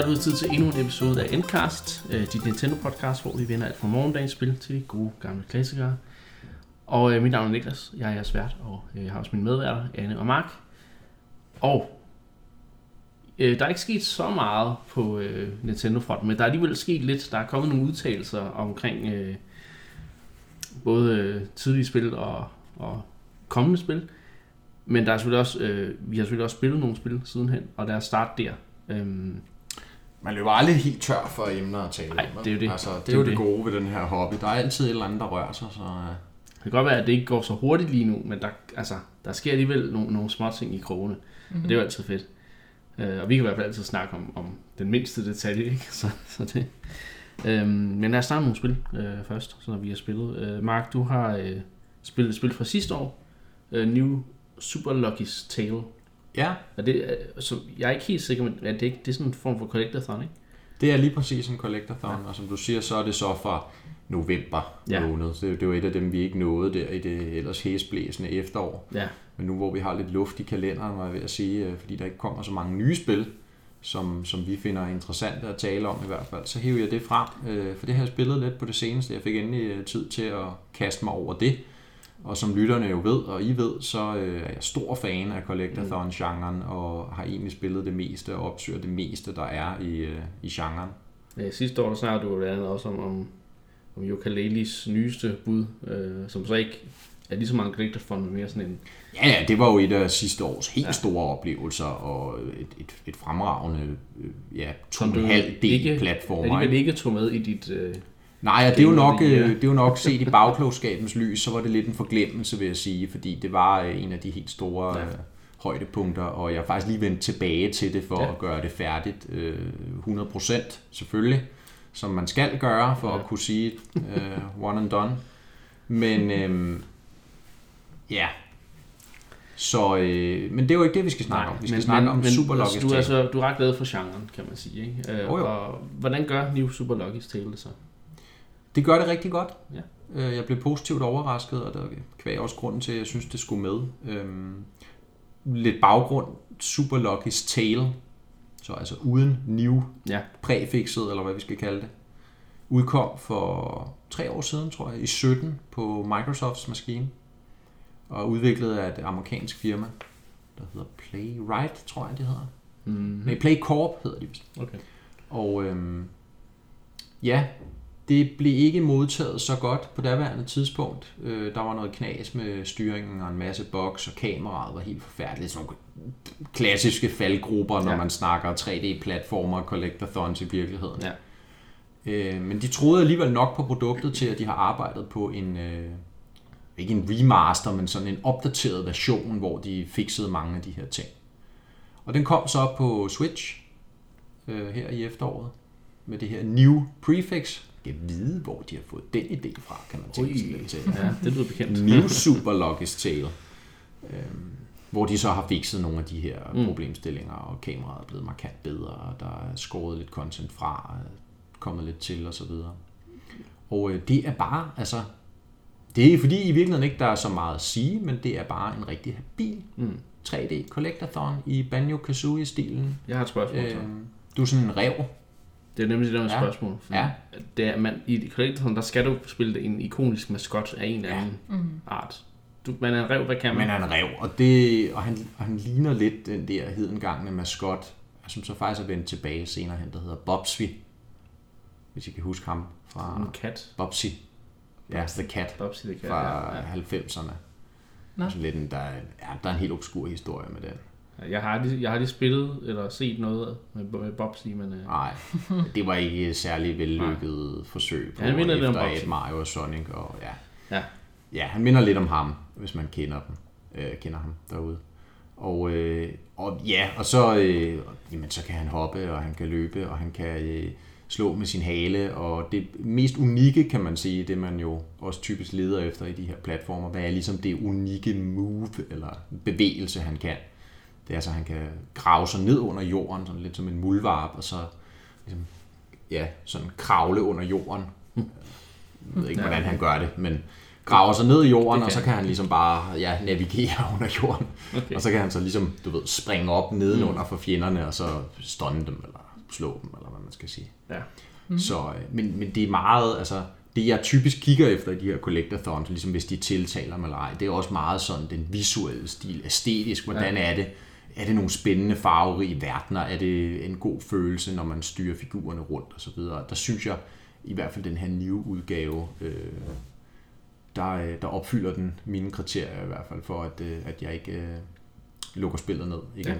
Er det tid til endnu en episode af Endcast, øh, dit Nintendo-podcast, hvor vi vender alt fra morgendagens spil til de gode gamle klassikere. Og øh, mit navn er Niklas, jeg er jeres vært, og øh, jeg har også mine medværter, Anne og Mark. Og øh, der er ikke sket så meget på øh, Nintendo-fronten, men der er alligevel sket lidt. Der er kommet nogle udtalelser omkring øh, både øh, tidlige spil og, og kommende spil. Men der er selvfølgelig også, øh, vi har selvfølgelig også spillet nogle spil sidenhen, og lad er start der. Øhm, man løber aldrig helt tør for emner at tale Nej, om. det er jo det. Altså, det, Det er jo det det. gode ved den her hobby. Der er altid et eller andet, der rører sig. Så, øh, Det kan godt være, at det ikke går så hurtigt lige nu, men der, altså, der sker alligevel nogle, nogle små ting i krogene. Mm-hmm. Og det er jo altid fedt. Uh, og vi kan i hvert fald altid snakke om, om den mindste detalje, ikke? Så, så det. Um, men lad os starte med nogle spil uh, først, så når vi har spillet. Uh, Mark, du har uh, spillet et spil fra sidste år. Uh, New Super Lucky's Tale. Ja, Og det, uh, så jeg er ikke helt sikker, men det, ikke, det er sådan en form for collectathon, ikke? det er lige præcis en collectathon. Ja. Og som du siger, så er det så fra november Ja. måned. Så det, jo et af dem, vi ikke nåede der i det ellers hæsblæsende efterår. Ja. Men nu hvor vi har lidt luft i kalenderen, var jeg ved at sige, øh, fordi der ikke kommer så mange nye spil, som, som vi finder interessante at tale om i hvert fald, så hæver jeg det frem. Øh, for det har jeg spillet lidt på det seneste. Jeg fik endelig øh, tid til at kaste mig over det. Og som lytterne jo ved, og I ved, så øh, er jeg stor fan af collectathon-genren, og har egentlig spillet det meste og opsøger det meste, der er i, øh, i genren. Ja, sidste år snakkede du blandt andet også om, om, om Yooka-Laylees nyeste bud, øh, som så ikke er lige så meget en collector men mere sådan en... Ja, ja, det var jo et af sidste års helt Ja. store oplevelser, og et, et, et fremragende øh, ja, Som du 2,5 ikke- D-platformer. Alligevel ikke tog med i dit... Øh, Nej, og det er, jo nok, øh, det er jo nok set i bagklogskabens lys, så var det lidt en forglemmelse, vil jeg sige, fordi det var øh, en af de helt store Ja. ja. højdepunkter, og jeg har faktisk lige vendt tilbage til det for Ja. at gøre det færdigt øh, 100% selvfølgelig, som man skal gøre for Ja. at kunne sige øh, one and done. Men øh, ja, så, øh, men det er jo ikke det, vi skal snakke om. Vi skal men, snakke men, om men, Super altså, Lucky's du, er Tale. så, du er ret glad for genren, kan man sige. Ikke? Øh, Jo, jo. Og hvordan gør New Super Lucky's Tale det så? Det gør det rigtig godt. Ja. Øh, Jeg blev positivt overrasket, og der kvæg også grunden til, at jeg synes, det skulle med. Øhm, lidt baggrund. Super Lucky's Tale, så altså uden new Ja. præfixet, eller hvad vi skal kalde det, udkom for tre år siden, tror jeg, i 17 på Microsofts maskine, og udviklet af et amerikansk firma, der hedder Playwright, tror jeg, det hedder. Mm. Nej, Playcorp hedder de vist. Okay. Og øhm, ja, det blev ikke modtaget så godt på daværende tidspunkt. Øh, der var noget knas med styringen og en masse bugs, og kameraet var helt forfærdeligt. Sådan nogle klassiske faldgrupper, når Ja. man snakker 3D-platformer og collectathons i virkeligheden. Ja. Øh, men de troede alligevel nok på produktet til, at de har arbejdet på en... Øh, ikke en remaster, men sådan en opdateret version, hvor de fixede mange af de her ting. Og den kom så på Switch øh, her i efteråret med det her new prefix. Jeg vide, hvor de har fået den idé fra, kan man tænke sig lidt til. Ja, det lyder bekendt. New Super Lucky's Tale. Øhm, hvor de så har fikset nogle af de her Mm. problemstillinger, og kameraet er blevet markant bedre, og der er skåret lidt content fra, og kommet lidt til og så videre. Og øh, det er bare, altså, det er fordi i virkeligheden ikke, der er så meget at sige, men det er bare en rigtig habil Mm. 3D collectathon i Banjo-Kazooie-stilen. Jeg har et spørgsmål. Øh, Øhm, du er sådan en rev. Det er nemlig det der med ja. spørgsmål. fordi Ja. Det er, man, I Collectorson, der skal du spille en ikonisk maskot af en eller Ja. anden art. Du, man er en rev, hvad kan man? Men han er en rev, og, det, og, han, og han ligner lidt den der hedengangne maskot, som så faktisk er vendt tilbage senere hen, der hedder Bobsy. Hvis I kan huske ham fra En kat. Bobsy. Ja, The Cat Bobsy the Cat. fra Ja, ja. 90'erne. Nå. Sådan lidt en, der, er- ja, der er en helt obskur historie med den. Jeg har, aldrig, jeg har lige spillet eller set noget med, med Bobsy, men øh, Nej, det var ikke et særlig vellykket forsøg på Ja, han minder lidt om Bobsy. Mario og Sonic. Og, ja. Ja. ja, han minder lidt om ham, hvis man kender dem, øh, kender ham derude. Og, øh, og ja, og så, øh, jamen, så kan han hoppe, og han kan løbe, og han kan øh, slå med sin hale, og det mest unikke, kan man sige, det man jo også typisk leder efter i de her platformer, hvad er ligesom det unikke move, eller bevægelse, han kan. Det er altså, at han kan grave sig ned under jorden, sådan lidt som en muldvarp, og så ligesom, ja, sådan kravle under jorden. Jeg ved ikke, hvordan han gør det, men graver sig ned i jorden, og så kan han ligesom bare ja, navigere under jorden. okay. Og så kan han så ligesom, du ved, springe op nedenunder for fjenderne, og så stunne dem, eller slå dem, eller hvad man skal sige. Ja. Mm-hmm. Så, øh, men, men det er meget, altså, det jeg typisk kigger efter i de her collectathons, ligesom hvis de tiltaler mig eller ej, det er også meget sådan den visuelle stil, æstetisk, hvordan ja. er det, er det nogle spændende farverige verdener, er det en god følelse, når man styrer figurerne rundt og så videre. Der synes jeg, i hvert fald den her nye udgave, øh, der, øh, der opfylder den mine kriterier i hvert fald for, at, øh, at jeg ikke øh, lukker spillet ned igen.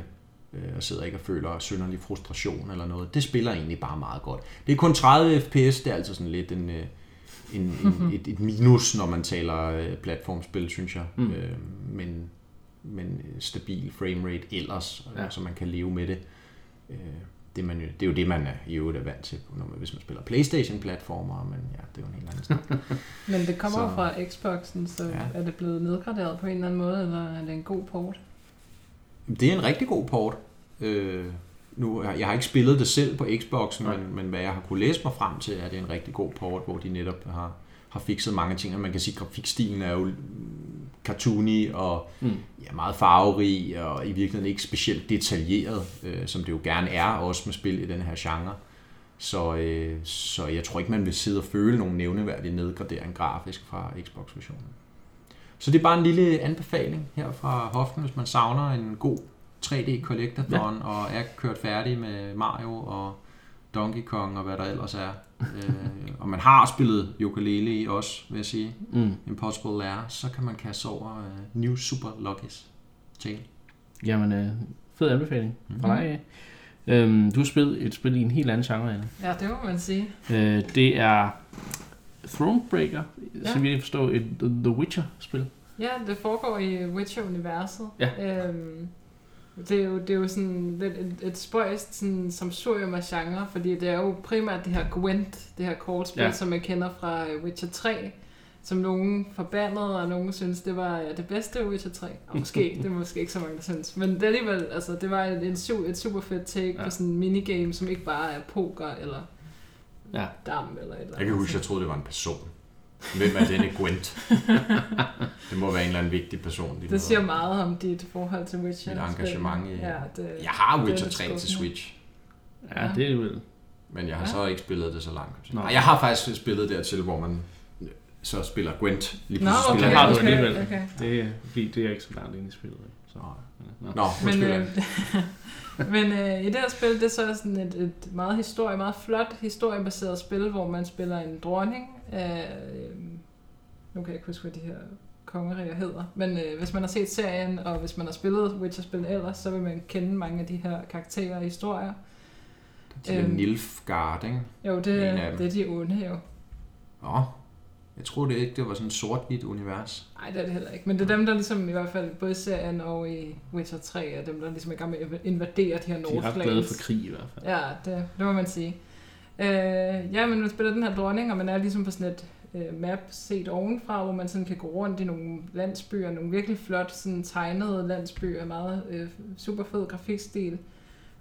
Ja. Øh, og sidder ikke og føler synderlig frustration eller noget. Det spiller egentlig bare meget godt. Det er kun 30 fps, det er altså sådan lidt en, en, en, et, et minus, når man taler platformspil, synes jeg. Mm. Øh, men, men stabil framerate ellers, ja. så man kan leve med det. Øh, det, man, det er jo det, man er, i øvrigt er vant til, når man, hvis man spiller Playstation-platformer, men ja, det er jo en helt anden snak. men det kommer så, fra Xboxen, så ja. er det blevet nedgraderet på en eller anden måde, eller er det en god port? Det er en rigtig god port. Øh, nu, jeg har ikke spillet det selv på Xboxen, men, men hvad jeg har kunne læse mig frem til, er det en rigtig god port, hvor de netop har, har fikset mange ting, og man kan sige, at grafikstilen er jo cartoony og mm. ja, meget farverig og i virkeligheden ikke specielt detaljeret, øh, som det jo gerne er også med spil i den her genre. Så, øh, så jeg tror ikke, man vil sidde og føle nogen nævneværdig nedgradering grafisk fra Xbox-versionen. Så det er bare en lille anbefaling her fra hoften, hvis man savner en god 3D Collectathon ja. og er kørt færdig med Mario og Donkey Kong og hvad der ellers er. øh, og man har spillet ukulele i også, vil jeg sige. Mm. Impossible Lair, så kan man kaste over uh, New Super Lucky's Tale. Jamen, øh, fed anbefaling fra mm-hmm. dig. Øhm, du har spillet et spil i en helt anden genre, Anne. Ja, det må man sige. Øh, det er Thronebreaker, ja. som jeg forstår, et The Witcher-spil. Ja, det foregår i Witcher-universet. Ja. Øhm, det er jo, det er jo sådan lidt et, et spøjst sådan, som surium af genre, fordi det er jo primært det her Gwent, det her kortspil, ja. som jeg kender fra Witcher 3, som nogen forbandede, og nogen synes, det var ja, det bedste Witcher 3. Og måske, det er måske ikke så mange, der synes. Men det, alligevel, altså, det var en, en, et super fedt take ja. på sådan en minigame, som ikke bare er poker eller ja. dam eller et eller andet. Jeg kan huske, jeg troede, det var en person. Hvem er denne Gwent? det må være en eller anden vigtig person. De det siger meget om dit forhold til Witcher. Mit engagement i... Ja, det, jeg har Witcher 3 til Switch. Ja, ja, det er vel... Men jeg har ja. så ikke spillet det så langt. Nej, jeg har faktisk spillet dertil, hvor man så spiller Gwent. Lige Nå, okay, spiller har du alligevel. Okay, okay. Det, er, det er ikke så langt ind i spillet. Så, Nå, Nå men, øh, men øh, i det her spil, det er så sådan et, et meget historie, meget flot historiebaseret spil, hvor man spiller en dronning, øh, nu kan jeg ikke huske, hvad de her kongeriger hedder, men øh, hvis man har set serien, og hvis man har spillet Witcher-spil ellers, så vil man kende mange af de her karakterer og historier. Det er øhm, Nilfgaard, ikke? Jo, det, det er de onde jo. Nå, jeg troede det ikke, det var sådan et sort-hvidt univers. Nej, det er det heller ikke. Men det er dem, der ligesom i hvert fald både i serien og i Witcher 3, er dem, der ligesom er i gang med at invadere de her Northlands. De er ret glade for krig i hvert fald. Ja, det, det må man sige. Øh, ja, men man spiller den her dronning, og man er ligesom på sådan et øh, map set ovenfra, hvor man sådan kan gå rundt i nogle landsbyer, nogle virkelig flot sådan tegnede landsbyer, meget øh, super fed grafikstil.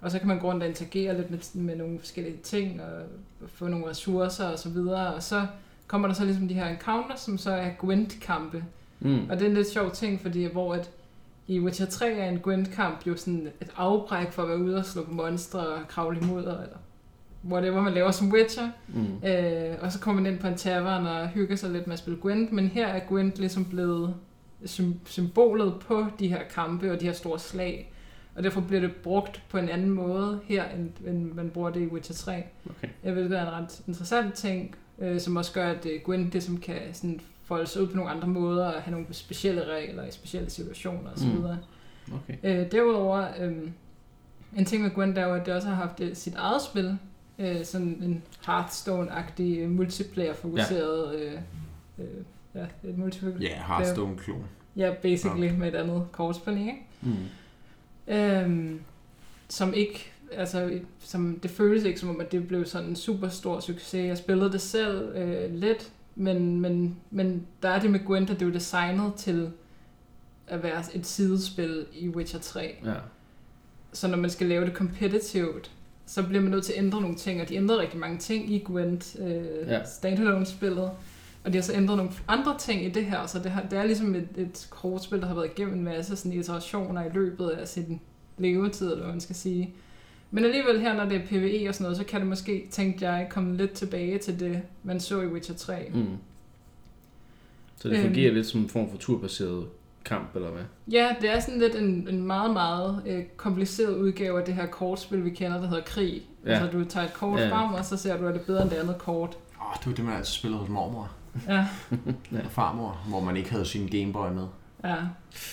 Og så kan man gå rundt og interagere lidt med, med nogle forskellige ting, og få nogle ressourcer og så videre. Og så kommer der så ligesom de her encounters, som så er Gwent-kampe. Mm. Og det er en lidt sjov ting, fordi hvor at i Witcher 3 er en Gwent-kamp jo sådan et afbræk for at være ude og slå på monstre og kravle imod, eller whatever man laver som Witcher. Mm. Øh, og så kommer man ind på en tavern og hygger sig lidt med at spille Gwent, men her er Gwent ligesom blevet symbolet på de her kampe og de her store slag. Og derfor bliver det brugt på en anden måde her, end, end man bruger det i Witcher 3. Okay. Jeg ved, det er en ret interessant ting, øh, som også gør, at øh, Gwent det, som kan sådan, folde sig ud på nogle andre måder og have nogle specielle regler i specielle situationer osv. Mm. Okay. Øh, derudover, øh, en ting med Gwent er jo, at det også har haft øh, sit eget spil, øh, sådan en Hearthstone-agtig øh, multiplayer-fokuseret... Ja. Øh, øh, ja, et multiplayer... Ja, Hearthstone-klon. Ja, basically ja. med et andet kortspil, ikke? Mm. Øhm, som ikke altså, som, det føles ikke som om, at det blev sådan en super stor succes. Jeg spillede det selv øh, lidt, men, men, men der er det med Gwent, at det er designet til at være et sidespil i Witcher 3. Ja. Så når man skal lave det competitivt, så bliver man nødt til at ændre nogle ting, og de ændrede rigtig mange ting i Gwent øh, ja. standalone-spillet. Og de har så ændret nogle andre ting i det her, så det, har, det er ligesom et, et kortspil, der har været igennem en masse sådan iterationer i løbet af sin levetid, eller hvad man skal sige. Men alligevel her, når det er PvE og sådan noget, så kan det måske, tænkte jeg, komme lidt tilbage til det, man så i Witcher 3. Mm. Så det Øhm. fungerer lidt som en form for turbaseret kamp, eller hvad? Ja, det er sådan lidt en, en meget, meget øh, kompliceret udgave af det her kortspil, vi kender, der hedder Krig. Ja. Altså, du tager et kort Ja. frem, og så ser du, at det er bedre end det andet kort. Åh, det var det, man altid spillede hos mormor Ja, Ja. og farmor, hvor man ikke havde sin Gameboy med. ja.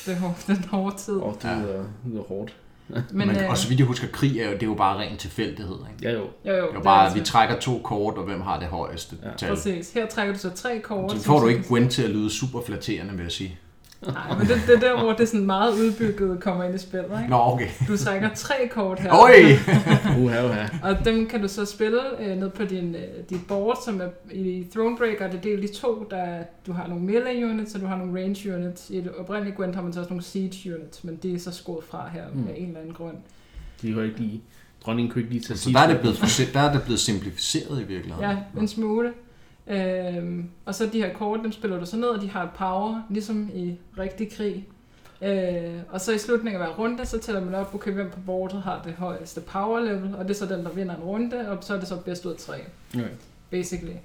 Det er hårdt, den hårde tid. Åh, oh, det Ja. lyder, det lyder hårdt. Men, Men, øh, og så vidt jeg husker, krig er jo, det er jo bare ren tilfældighed. Ikke? Ja, jo. jo, jo, Det er jo det bare, er vi det. trækker to kort, og hvem har det højeste Ja. tal. Præcis. Her trækker du så tre kort. Så får du ikke Gwen til at lyde super flatterende, vil jeg sige. Nej, men det, det er der, hvor det sådan meget udbygget kommer ind i spillet. Ikke? Nå, okay. Du trækker tre kort her. Oj! Uha, uha. Og dem kan du så spille øh, ned på din, øh, dit board, som er i Thronebreaker. Det er delt i to. Der, du har nogle melee units, og du har nogle range units. I det oprindelige Gwent har man så også nogle siege units, men de er så skåret fra her Mm. af en eller anden grund. De kunne ikke lige... Dronningen kunne ikke lige tage Så der er det blevet, for- der er det blevet simplificeret i virkeligheden. Ja, en smule. Øhm, og så de her kort, dem spiller du så ned, og de har et power, ligesom i rigtig krig. Øh, og så i slutningen af hver runde, så tæller man op, okay, hvem på bordet har det højeste power level, og det er så den, der vinder en runde, og så er det så bedst ud af tre. Okay. basically.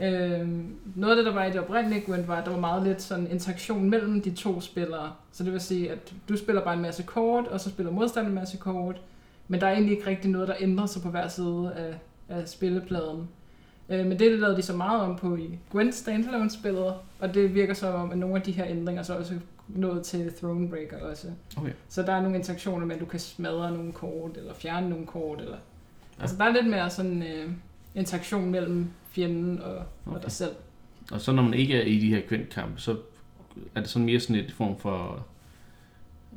Øhm, noget af det, der var i det oprindelige Gwent, var, at der var meget lidt sådan interaktion mellem de to spillere. Så det vil sige, at du spiller bare en masse kort, og så spiller modstanderen en masse kort. Men der er egentlig ikke rigtig noget, der ændrer sig på hver side af, af spillepladen. Øh, men det lavede de så meget om på i Gwent standalone-spillet, og det virker som om, at nogle af de her ændringer så også nået til Thronebreaker også. Okay. Så der er nogle interaktioner med, at du kan smadre nogle kort, eller fjerne nogle kort, eller... Ja. Altså der er lidt mere sådan øh, interaktion mellem fjenden og. Okay. og dig selv. Og så når man ikke er i de her kvindkampe, så er det sådan mere sådan et form for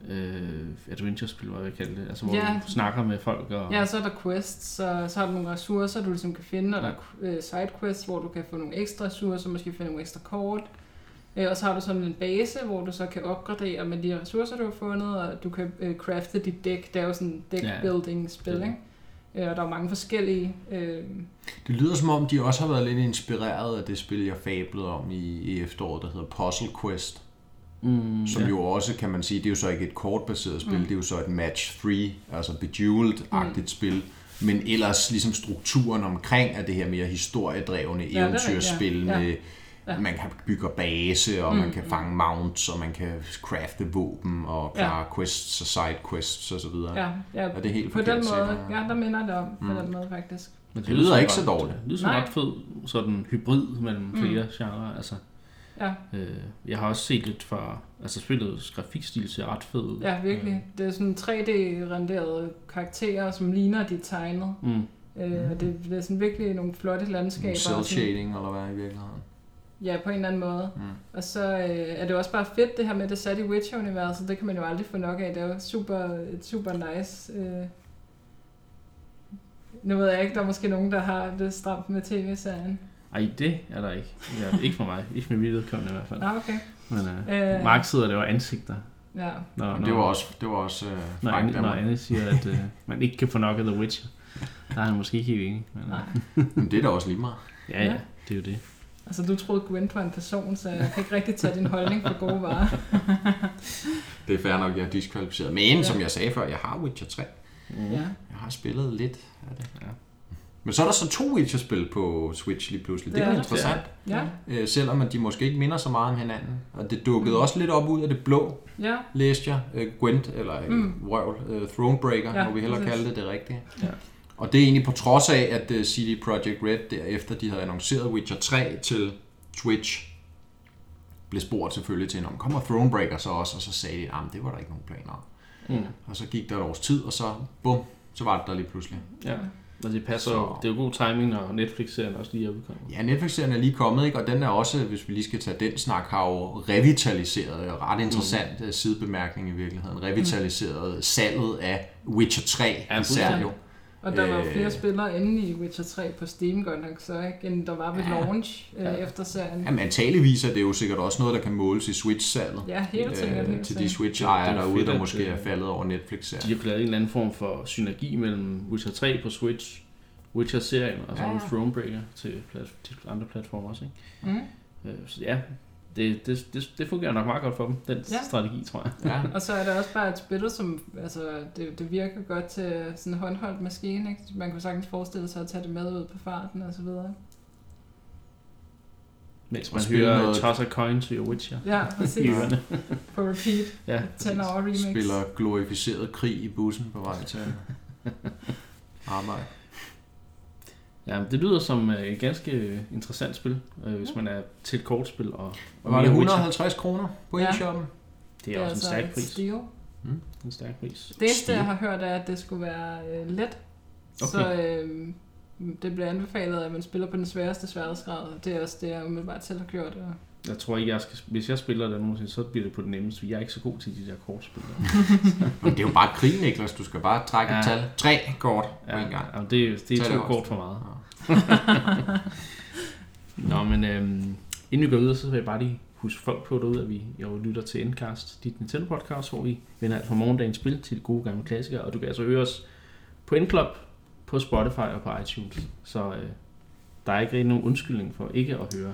øh, adventure-spil, hvad jeg kalde det. Altså hvor Ja. du snakker med folk og... Ja, så er der quests, så, så har du nogle ressourcer, du ligesom kan finde, og der er øh, sidequests, hvor du kan få nogle ekstra ressourcer, måske finde nogle ekstra kort. Øh, og så har du sådan en base, hvor du så kan opgradere med de ressourcer, du har fundet, og du kan øh, crafte dit dæk. Det er jo sådan deck-building-spil, Ja. ikke? Øh, og der er mange forskellige... Øh, Det lyder som om, de også har været lidt inspireret af det spil, jeg fablede om i, i efteråret, der hedder Puzzle Quest. Mm, Som ja. jo også, kan man sige, det er jo så ikke et kortbaseret spil, Mm. det er jo så et match 3, altså Bejeweled-agtigt Mm. spil. Men ellers ligesom strukturen omkring er det her mere historiedrevne det rigtigt, eventyrspil ja. Ja. med Ja. man kan bygge base, og Mm. man kan fange mounts, og man kan crafte våben, og Ja. klare quests og side quests og så videre. ja, ja, Er det helt på den set, måde, eller? ja, der minder det om, på Mm. den måde faktisk. Men Det lyder som ikke så dårligt. Det lyder som ret fed sådan hybrid mellem Mm. flere genrer. Altså, Ja, øh, jeg har også set lidt fra... Altså spillets grafikstil ser ret fed ud. ja virkelig. Det er sådan 3D-renderede karakterer, som ligner de tegnet. Mm. Øh, og det, det er sådan virkelig nogle flotte landskaber. Cell shading, eller hvad i virkeligheden? Ja, på en eller anden måde. Mm. Og så øh, er det også bare fedt det her med, at det er sat i Witcher-universet. Det kan man jo aldrig få nok af. Det er jo super, super nice... Øh... Nu ved jeg ikke, der er måske nogen, der har det stramt med tv-serien. Ej, det er der ikke. Ja, ikke for mig. Ikke med mit vedkommende i hvert fald. Nå, okay. Men øh, Øh, Mark sidder der jo ansigter. Ja. Når, Men det var også, det var også øh, når, Frank, Anne, der når Anne siger, at øh, man ikke kan få nok af The Witcher. Der er han måske ikke helt enig. Men, øh, Nej. Men det er da også lige meget. ja, ja, det er jo det. Altså, du troede Gwent var en person, så jeg kan ikke rigtig tage din holdning for gode varer. Det er fair nok, jeg er diskvalificeret. Men Ja. som jeg sagde før, jeg har Witcher 3. Mm. Ja. Jeg har spillet lidt af det. Ja. Men så er der så to Witcher-spil på Switch lige pludselig. Det, Det er da interessant. Ja. Øh, selvom at de måske ikke minder så meget om hinanden. Og det dukkede Mm. også lidt op ud af det blå, Ja. læste jeg. Øh, Gwent, eller Mm. mm. Røvl, øh, Thronebreaker, Ja, må vi hellere præcis. kalde det det rigtige. Ja. Og det er egentlig på trods af, at øh, CD Projekt Red derefter de havde annonceret Witcher 3 til Switch, blev spurgt selvfølgelig til, om kommer Thronebreaker så også, og så sagde de, at det var der ikke nogen planer om. Mm. Og så gik der et års tid, og så bum, så var det der lige pludselig. Ja. Og det passer Så-. Det er jo god timing, når Netflix-serien også lige er udkommet. Ja, Netflix-serien er lige kommet, ikke? og den er også, hvis vi lige skal tage den snak, har jo revitaliseret, og ret interessant mm. sidebemærkning i virkeligheden, revitaliseret salget af Witcher 3 Ja, især jo. Og der var jo Øh. flere spillere inde i Witcher 3 på Steam godt nok, så ikke, end der var ved Ja. launch øh, Ja. efter serien. Jamen antageligvis er det jo sikkert også noget, der kan måles i Switch-salget. Ja, helt sikkert. øh, til de. Switch-ejere er derude, fedt, der måske øh, er faldet over De Netflix-serien. har lavet en eller anden form for synergi mellem Witcher 3 på Switch, Witcher-serien og så Ja, ja. ja. Thronebreaker til, plat- til andre platformer også. Ikke? Mm. Øh, Så ja, det, det, det, det fungerer nok meget godt for dem, den Ja. strategi, tror jeg. Ja. Og så er der også bare et spil, som altså, det, det virker godt til sådan en håndholdt maskine. Ikke? Man kunne sagtens forestille sig at tage det med ud på farten og så videre. Mens man hører noget-. Toss a Coin to your Witcher Ja, præcis. På repeat. Ja, 10 hour remix. Spiller glorificeret krig i bussen på vej til arbejde. Ja, det lyder som øh, et ganske øh, interessant spil, øh, hvis man er til et kortspil. Og, og Var det mere Witcher. 150 kroner på Ja. e-shoppen? Det er også en stærk pris. steal. En stærk pris. Det eneste, jeg har hørt, er, at det skulle være øh, let. Okay. Så øh, det bliver anbefalet, at man spiller på den sværeste sværhedsgrad. Det er også det, jeg umiddelbart selv har gjort. Og Jeg tror ikke, jeg skal, hvis jeg spiller det nogensinde, så bliver det på den nemmeste. Jeg er ikke så god til de der kortspil. Men det er jo bare krig, Niklas. Du skal bare trække ja. et Ja. tal. Tre kort på Ja, en gang. ja, det, det Tag er det to kort for meget. Nå, men øhm, inden vi går videre, så vil jeg bare lige huske folk på derude, at vi jo lytter til Endcast, dit Nintendo podcast, hvor vi vender alt fra morgendagens spil til de gode gamle klassikere, og du kan altså høre os på Endclub, på Spotify og på iTunes. Så øh, der er ikke rigtig nogen undskyldning for ikke at høre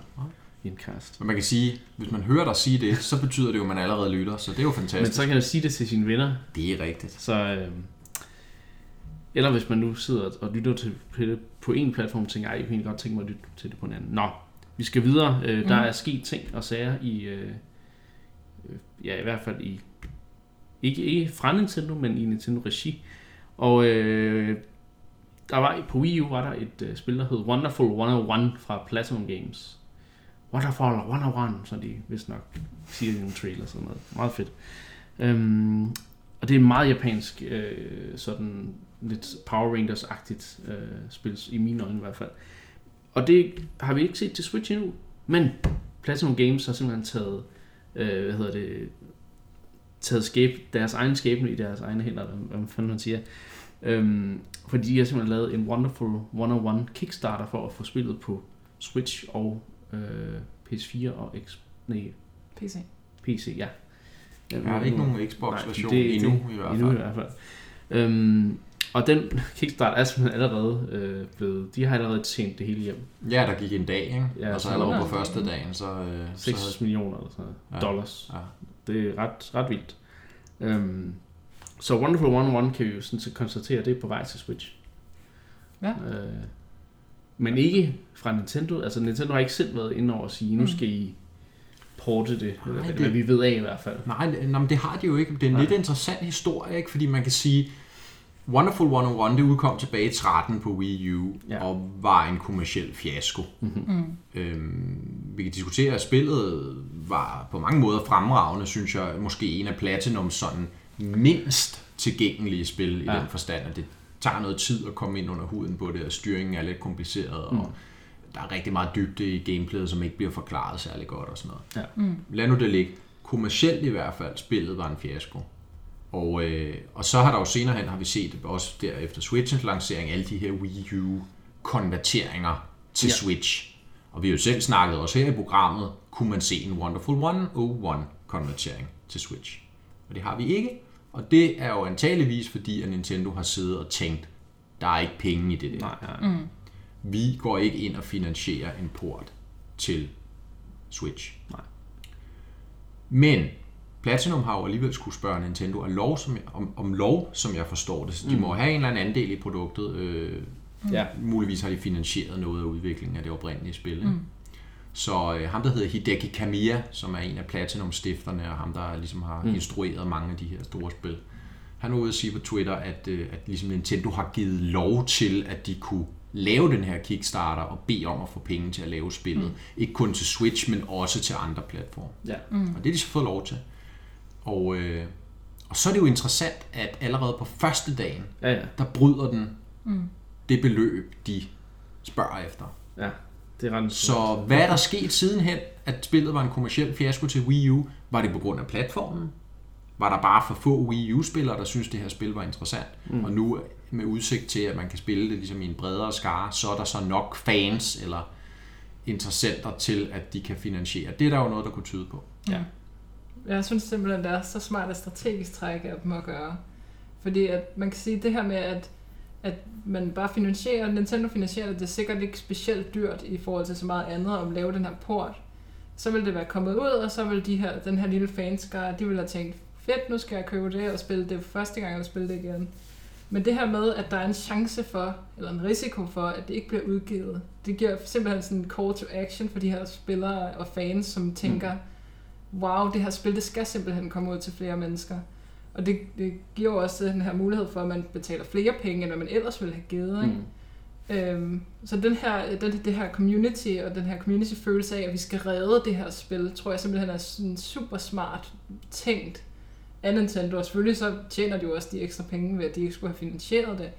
Nej. Endcast. Men man kan sige, hvis man hører dig sige det, så betyder det jo, at man allerede lytter. Så det er jo Men fantastisk. så kan man sige det til sine venner, Det er rigtigt. Så, øh, eller hvis man nu sidder og lytter til det på en platform og tænker, ej, jeg kunne egentlig godt tænke mig at lytte til det på en anden. Nå, vi skal videre. Øh, der Mhm. er sket ting og sager i, øh, øh, ja i hvert fald i, ikke, ikke fra Nintendo, men i Nintendo regi. Og øh, der var på Wii U var der et øh, spil, der hed Wonderful 101 fra Platinum Games. Waterfall 101, som de vist nok siger i nogle trailer og sådan noget. Meget fedt. Øhm, og det er meget japansk, øh, sådan lidt Power Rangers-agtigt øh, spil, i mine øjne i hvert fald. Og det har vi ikke set til Switch endnu, men Platinum Games har simpelthen taget, øh, hvad hedder det, taget skæb, deres egen skæbne i deres egne hænder, eller hvad fanden man siger. Øhm, fordi de har simpelthen lavet en Wonderful 101 Kickstarter for at få spillet på Switch og øh, PS4 og X, nej, PC. PC, ja. Der er ikke nogen Xbox-version endnu det- i hvert Endnu i fald. hvert fald. Øhm, og den Kickstarter er simpelthen allerede øh, blevet... De har allerede tjent det hele hjem. Ja, der gik en dag, ikke? Ja, og så allerede på første dagen, så... Øh, 6 så så, millioner eller sådan noget. Ja. Dollars. ja. Det er ret, ret vildt. Øhm, så Wonderful 101 kan vi jo sådan set konstatere, det er på vej til Switch. Ja. Øh, men ikke fra Nintendo. Altså Nintendo har ikke selv været inde over at sige, nu Mm. skal I porte det. Eller, Nej, hvad, det- hvad vi ved af i hvert fald. Nej, det- nej, men det har de jo ikke. Det er en Nej. lidt interessant historie, ikke? Fordi man kan sige, Wonderful 101, det udkom tilbage i 13 på Wii U, Ja. og var en kommersiel fiasko. Mm. Øhm, vi kan diskutere, at spillet var på mange måder fremragende, synes jeg. Måske en af Platinums sådan mindst tilgængelige spil i Ja. den forstand, at det tager noget tid at komme ind under huden på det, og styringen er lidt kompliceret, Mm. og der er rigtig meget dybde i gameplayet, som ikke bliver forklaret særlig godt og sådan noget. Mm. Lad nu det ligge. Kommercielt i hvert fald, spillet var en fiasko. Og, øh, og så har der jo senere hen, har vi set også der efter Switchens lancering, alle de her Wii U konverteringer til Ja. ja. Switch. Og vi har jo selv snakket også her i programmet, kunne man se en Wonderful 101 konvertering til Switch. Og det har vi ikke. Og det er jo antageligvis fordi, at Nintendo har siddet og tænkt, der er ikke penge i det der. Nej, nej. Mm. Vi går ikke ind og finansierer en port til Switch. Nej. Men Platinum har jo alligevel skulle spørge Nintendo om lov, som, om, om lov, som jeg forstår det. Så de Mm. må have en eller anden andel i produktet. Øh, Ja. muligvis har de finansieret noget af udviklingen af det oprindelige spil. Ikke? Mm. Så øh, ham, der hedder Hideki Kamiya, som er en af Platinum-stifterne, og ham, der ligesom har Mm. instrueret mange af de her store spil, han er ude at sige på Twitter, at, øh, at ligesom Nintendo har givet lov til, at de kunne lave den her Kickstarter og bede om at få penge til at lave spillet. Mm. Ikke kun til Switch, men også til andre platforme. Ja. Mm. Og det har de så fået lov til. Og, øh, og så er det jo interessant, at allerede på første dagen, Ja, ja. der bryder den Mm. det beløb, de spørger efter. ja. Det er ret Så hvad er der sket sidenhen, at spillet var en kommersiel fiasko til Wii U? Var det på grund af platformen? Var der bare for få Wii U-spillere, der synes det her spil var interessant? Mm. Og nu med udsigt til, at man kan spille det ligesom i en bredere skare, så er der så nok fans eller interessenter til, at de kan finansiere. Det er der jo noget, der kunne tyde på. Ja. Jeg synes simpelthen, det er så smart et strategisk træk af dem at gøre. Fordi at man kan sige det her med, at, at man bare finansierer, Nintendo finansierer det, det er sikkert ikke specielt dyrt i forhold til så meget andet at lave den her port. så ville det være kommet ud, og så ville de her, den her lille fanskare, de ville have tænkt, fedt, nu skal jeg købe det og spille det første gang, og spille det igen. Men det her med, at der er en chance for, eller en risiko for, at det ikke bliver udgivet, det giver simpelthen sådan en call to action for de her spillere og fans, som tænker, mm. wow, det her spil, det skal simpelthen komme ud til flere mennesker. Og det, det giver jo også den her mulighed for, at man betaler flere penge, end hvad man ellers ville have givet. Ikke? Mm. Øhm, så den her, den, det her community og den her community-følelse af, at vi skal redde det her spil, tror jeg simpelthen er sådan super smart tænkt af Nintendo. Og selvfølgelig så tjener de jo også de ekstra penge ved, at de ikke skulle have finansieret det.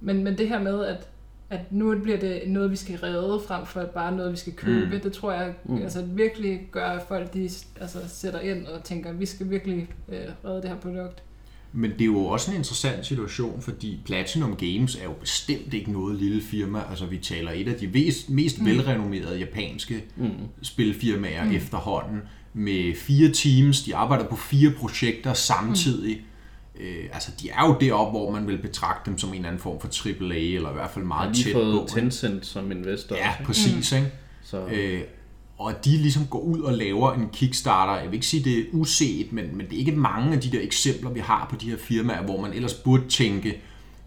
Men, men det her med, at, at nu bliver det noget, vi skal redde, frem for bare noget, vi skal købe, mm. det tror jeg mm. altså, virkelig gør, at folk de, altså, sætter ind og tænker, at vi skal virkelig øh, redde det her produkt. Men det er jo også en interessant situation, fordi Platinum Games er jo bestemt ikke noget lille firma. Altså vi taler et af de mest, mest mm. velrenommerede japanske mm. spilfirmaer mm. efterhånden med fire teams. De arbejder på fire projekter samtidig. Mm. Øh, altså, de er jo deroppe, hvor man vil betragte dem som en eller anden form for AAA, eller i hvert fald meget tæt på. De har fået Tencent som investor. Ja, præcis. Mm. Ikke? Så. Øh, og de ligesom går ud og laver en Kickstarter. Jeg vil ikke sige, det er uset, men, men det er ikke mange af de der eksempler, vi har på de her firmaer, hvor man ellers burde tænke,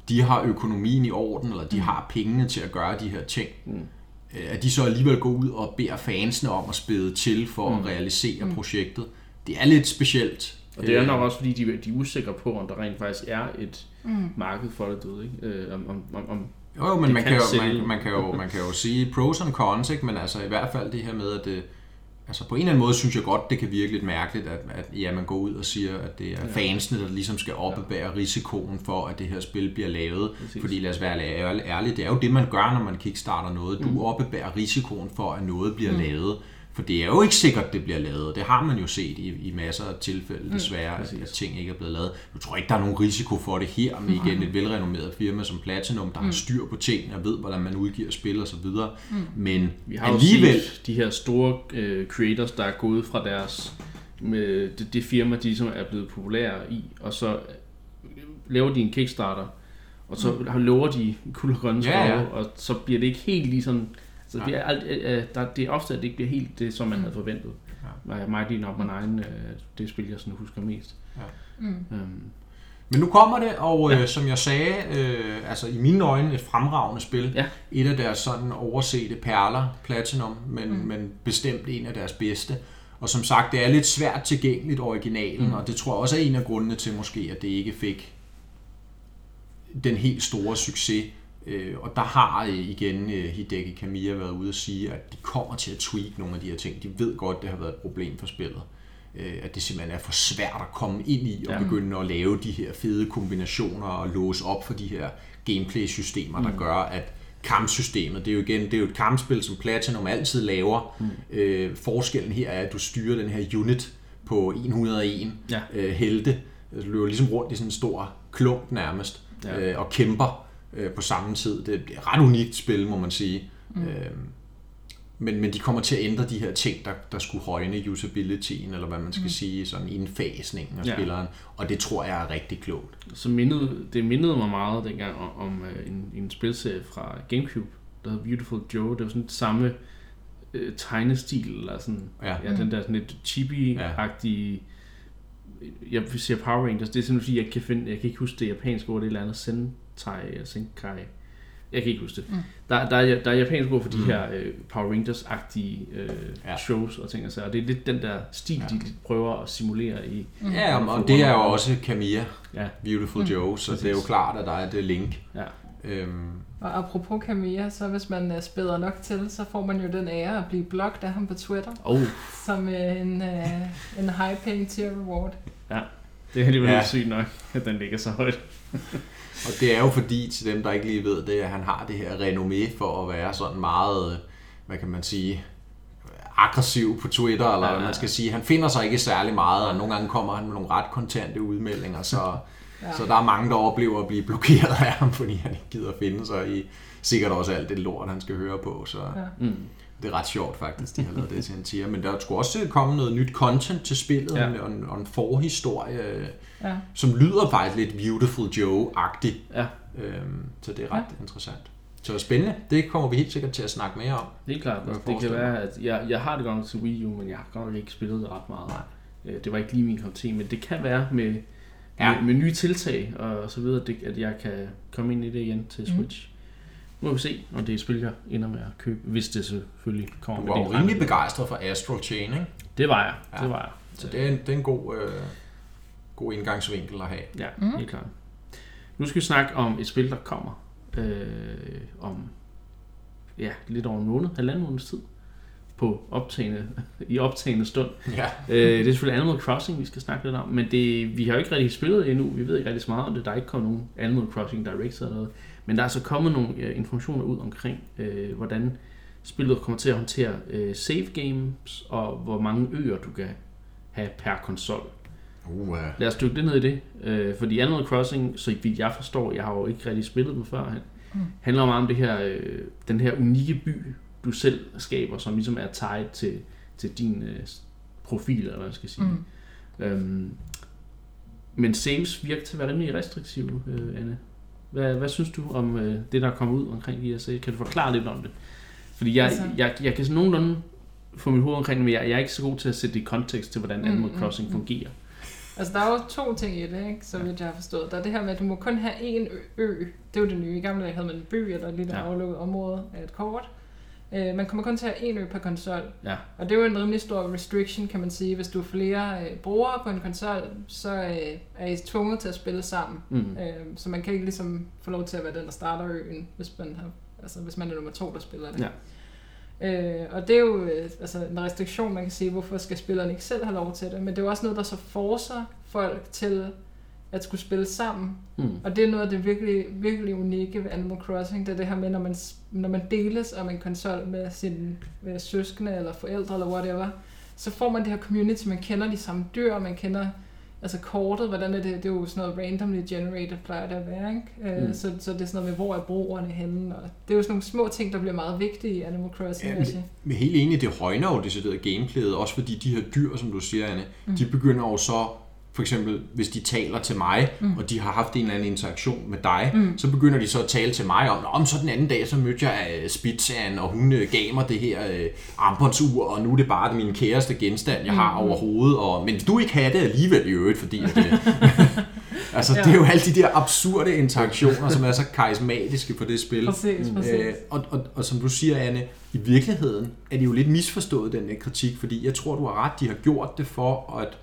de har økonomien i orden, eller de mm. har pengene til at gøre de her ting. Mm. Øh, at de så alligevel går ud og beder fansene om at spæde til for mm. at realisere mm. projektet. Det er lidt specielt. Og det er nok også, fordi de, de er usikre på, om der rent faktisk er et mm. marked for det, du, ikke? Øh, om, om, om jo, jo, men man kan, kan jo, man, man, kan jo, man kan jo sige pros and cons, ikke? men altså i hvert fald det her med, at det, altså på en eller anden måde synes jeg godt, det kan virke lidt mærkeligt, at, at ja, man går ud og siger, at det er ja. fansene, der ligesom skal opbebære risikoen for, at det her spil bliver lavet. Præcis. Fordi lad os være ærlige, det er jo det, man gør, når man kickstarter noget. Du mm. opbebærer risikoen for, at noget bliver mm. lavet. For det er jo ikke sikkert, det bliver lavet. Det har man jo set i, i masser af tilfælde, mm, desværre, mm, at, at ting ikke er blevet lavet. Jeg tror ikke, der er nogen risiko for det her, med igen et velrenommeret firma som Platinum, der mm. har styr på tingene og ved, hvordan man udgiver spil og så videre. Mm. Men Vi har alligevel... jo set de her store uh, creators, der er gået fra deres med det, det firma, de som er blevet populære i, og så laver de en Kickstarter, og så mm. lover de kul og grønne ja, ja. og så bliver det ikke helt lige sådan så det er, alt, øh, der, det er ofte, at det ikke bliver helt det, som man havde forventet. Ja. Mighty Number 9, øh, det spil, jeg sådan husker mest. Ja. Mm. Øhm. Men nu kommer det, og øh, ja. som jeg sagde, øh, altså i mine øjne et fremragende spil. Ja. Et af deres sådan oversete perler, Platinum, men, mm. men bestemt en af deres bedste. Og som sagt, det er lidt svært tilgængeligt originalen, mm. og det tror jeg også er en af grundene til måske, at det ikke fik den helt store succes. Øh, og der har øh, igen øh, Hideki Kamiya været ude at sige, at de kommer til at tweak nogle af de her ting. De ved godt, det har været et problem for spillet. At det simpelthen er for svært at komme ind i og ja. begynde at lave de her fede kombinationer og låse op for de her gameplay-systemer, der mm. gør, at kampsystemet, det er jo igen det er jo et kampspil, som Platinum altid laver. Mm. Øh, forskellen her er, at du styrer den her unit på 101 ja. øh, helte. Du løber ligesom rundt i sådan en stor klump nærmest, ja. øh, og kæmper øh, på samme tid. Det, det er et ret unikt spil, må man sige. Mm. Øh, men, men de kommer til at ændre de her ting, der, der skulle højne usabilityen, eller hvad man skal mm. sige, sådan indfasningen af ja. spilleren, og det tror jeg er rigtig klogt. Så mindede, det mindede mig meget dengang om, om uh, en, en spilserie fra Gamecube, der hedder Beautiful Joe. Det var sådan samme uh, tegnestil, eller sådan, ja. ja den der sådan lidt chibi-agtige, ja. jeg siger Power Rangers, det er simpelthen fordi, jeg kan, finde, jeg kan ikke huske det japanske ord, det er et eller andet Tai Senkai. Jeg kan ikke huske det. Mm. Der, der, er, der er japansk ord for de mm. her uh, Power Rangers-agtige uh, ja. shows og ting og så. Og det er lidt den der stil, ja. de prøver at simulere i. Mm. Ja, og, og det er jo også Kamiya, ja. Beautiful mm. Joe, så Præcis. det er jo klart, at der er det link. Ja. Øhm. Og apropos Kamiya, så hvis man uh, spæder nok til, så får man jo den ære at blive blogt af ham på Twitter. Oh. Som uh, en, uh, en high-paying tier reward. Ja, det er alligevel ja. sygt nok, at den ligger så højt. Og det er jo fordi, til dem, der ikke lige ved det, at han har det her renommé for at være sådan meget, hvad kan man sige, aggressiv på Twitter, eller hvad man skal sige. Han finder sig ikke særlig meget, og nogle gange kommer han med nogle ret kontante udmeldinger, så, ja. så der er mange, der oplever at blive blokeret af ham, fordi han ikke gider finde sig i sikkert også alt det lort, han skal høre på. Så. Ja. Mm det er ret sjovt faktisk, de har lavet det til en tier. Men der skulle også komme noget nyt content til spillet, ja. og, en, og en forhistorie, ja. som lyder faktisk lidt Beautiful Joe-agtig. Ja. Øhm, så det er ret ja. interessant. Så spændende. Det kommer vi helt sikkert til at snakke mere om. Det er klart. Altså, det kan være, at jeg, jeg har det godt til Wii U, men jeg har godt nok ikke spillet det ret meget. Øh, Det var ikke lige min kop te, men det kan være med, Ja. med, med nye tiltag og så videre, det, at jeg kan komme ind i det igen til Mm. Switch. Nu må vi se, om det er et spil, jeg ender med at købe, hvis det selvfølgelig kommer Du med var jo rimelig begejstret for Astral Chain, ikke? Det var jeg, Ja. det var jeg. Så det er en, det er en god, øh, god indgangsvinkel at have. Ja, mm. helt klart. Nu skal vi snakke om et spil, der kommer øh, om ja, lidt over en måned, halvanden måneds tid, på optagende, i optagende stund. Ja. Øh, det er selvfølgelig Animal Crossing, vi skal snakke lidt om, men det, vi har jo ikke rigtig spillet endnu, vi ved ikke rigtig så meget om det, der er ikke kommet nogen Animal Crossing Directs eller noget, men der er så kommet nogle øh, informationer ud omkring, øh, hvordan spillet kommer til at håndtere øh, save games, og hvor mange øer du kan have per konsol. Uh, Lad os dykke lidt ned i det, øh, fordi Animal Crossing, så vidt jeg forstår, jeg har jo ikke rigtig spillet dem før, Mm. handler meget om det her, øh, den her unikke by, du selv skaber, som ligesom er tied til, til din øh, profil, eller hvad jeg skal sige. Mm. Øhm, men saves virker til at være rimelig restriktive, øh, Anne. Hvad, hvad synes du om øh, det, der er kommet ud omkring saves? Kan du forklare lidt om det? Fordi jeg, Altså- jeg, jeg kan sådan nogenlunde få mit hoved omkring det, men jeg, jeg er ikke så god til at sætte det i kontekst til, hvordan Mm, Animal mm, Crossing mm. fungerer. Altså, der er jo to ting i det, ikke? så vidt jeg har forstået. Der er det her med, at du må kun have én ø. Det er jo det nye. I gamle dage havde man en by eller et lille ja. aflukket område af et kort. Øh, man kommer kun til at have én ø per konsol. Ja. Og det er jo en rimelig stor restriction, kan man sige. Hvis du er flere øh, brugere på en konsol, så øh, er I tvunget til at spille sammen. Mm. Øh, så man kan ikke ligesom få lov til at være den, der starter øen, hvis man, har, altså, hvis man er nummer to, der spiller det. Ja. Øh, og det er jo øh, altså, en restriktion, man kan sige, hvorfor skal spillerne ikke selv have lov til det. Men det er jo også noget, der så forcer folk til at skulle spille sammen. Mm. Og det er noget af det virkelig, virkelig unikke ved Animal Crossing, det er det her med, når man, når man deles om en konsol med sine med søskende eller forældre eller whatever, så får man det her community, man kender de samme dyr, man kender altså kortet, hvordan er det, det er jo sådan noget randomly generated, plejer det at være, ikke? Øh, Mm. så, så det er sådan noget med, hvor er broerne henne, og det er jo sådan nogle små ting, der bliver meget vigtige i Animal Crossing, Ja, jeg sige. Men helt enig, det højner jo decideret gameplayet, også fordi de her dyr, som du siger, Anne, mm. de begynder jo så, for eksempel hvis de taler til mig, mm. og de har haft en eller anden interaktion med dig, mm. så begynder de så at tale til mig om, om så den anden dag, så mødte jeg uh, og hun uh, gav mig det her uh, armbåndsur, og nu er det bare min kæreste genstand, jeg har overhovedet, og, men du ikke have det alligevel i øvrigt, fordi at, altså, ja. Det er jo alle de der absurde interaktioner, som er så karismatiske på det spil. Præcis, præcis. Øh, og, og, og som du siger, Anne, i virkeligheden er det jo lidt misforstået, den kritik, fordi jeg tror, du har ret, de har gjort det for at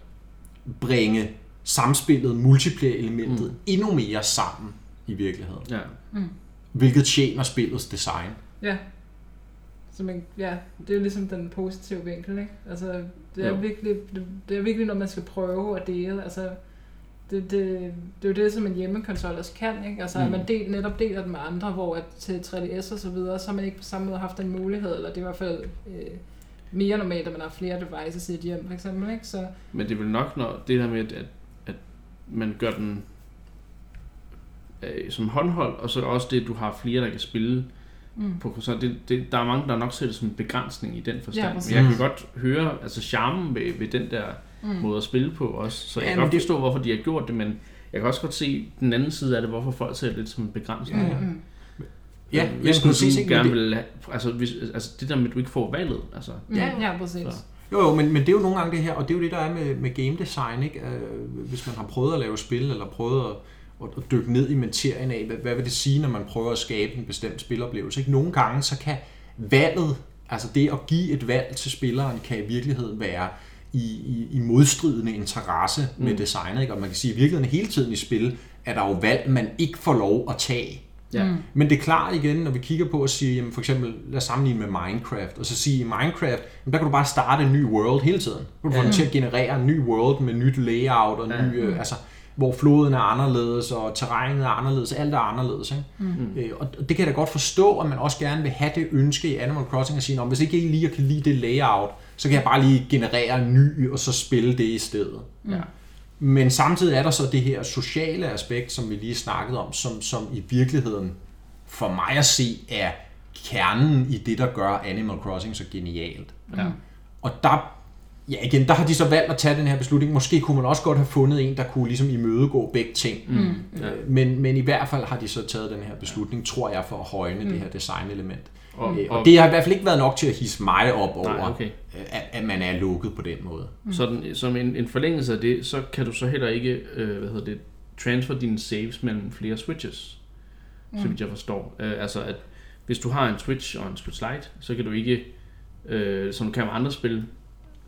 bringe samspillet, multiplayer-elementet mm. endnu mere sammen i virkeligheden. Ja. Hvilket tjener spillets design. Ja. Så man, ja, det er jo ligesom den positive vinkel, ikke? Altså, det er, Jo. virkelig, det, det er virkelig noget, man skal prøve at dele. Altså, det, det, det er jo det, som en hjemmekonsol også kan, ikke? Altså, mm. at Mm. man del, netop deler den med andre, hvor at til 3DS og så videre, så har man ikke på samme måde haft den mulighed, eller det er i hvert fald øh, mere normalt, at man har flere devices i et hjem, for eksempel, ikke? Så, Men det er vel nok, når det der med, at, at man gør den øh, som håndhold, og så også det, at du har flere, der kan spille mm. på konsol. Det, det, der er mange, der nok ser det som en begrænsning i den forstand. Ja, præcis. Men jeg kan godt høre altså charmen ved, ved den der Mm. måde at spille på også. Så jeg Ja, kan godt det- forstå, hvorfor de har gjort det, men jeg kan også godt se den anden side af det, hvorfor folk ser det lidt som en begrænsning. Ja, ja. Ja, hvis ja, nu præcis, du ikke? Gerne det- vil have, altså, hvis, altså det der med, at du ikke får valget, altså, Mm. Ja. Ja, præcis. Så. Jo, jo, men, men det er jo nogle gange det her, og det er jo det, der er med, med game design, ikke? Øh, hvis man har prøvet at lave spil, eller prøvet at, at, at dykke ned i materien af, hvad, hvad vil det sige, når man prøver at skabe en bestemt spiloplevelse, ikke? Nogle gange, så kan valget, altså det at give et valg til spilleren, kan i virkeligheden være i, i, i modstridende interesse med Mm. designet, ikke? Og man kan sige, at i virkeligheden hele tiden i spil, er der jo valg, man ikke får lov at tage. Ja. Mm. Men det er klart igen, når vi kigger på at sige, jamen for eksempel, lad os sammenligne med Minecraft, og så sige, i Minecraft, jamen der kan du bare starte en ny world hele tiden. Du kan få Ja. den til at generere en ny world med nyt layout, og ny, øh, altså, hvor floden er anderledes, og terrænet er anderledes, alt er anderledes. Ikke? Mm. Øh, og det kan jeg da godt forstå, at man også gerne vil have det ønske i Animal Crossing, at sige, "Nå, hvis ikke I lige kan lide det layout, så kan jeg bare lige generere en ny, og så spille det i stedet. ja. Men samtidig er der så det her sociale aspekt, som vi lige snakkede om, som, som i virkeligheden for mig at se er kernen i det, der gør Animal Crossing så genialt. Ja. Og der Ja, igen, der har de så valgt at tage den her beslutning. Måske kunne man også godt have fundet en, der kunne ligesom imødegå begge ting. Mm. Ja. Øh, Men, men i hvert fald har de så taget den her beslutning, tror jeg, for at højne mm. det her designelement. Og, Og, og, og det har i hvert fald ikke været nok til at hisse mig op over, Nej, okay. øh, at, at man er lukket på den måde. sådan, som en, en forlængelse af det, så kan du så heller ikke, øh, hvad hedder det, transfer dine saves mellem flere switches, mm. så vidt jeg forstår. Øh, altså, at hvis du har en Switch og en Switch Lite, så kan du ikke, øh, som du kan med andre spil,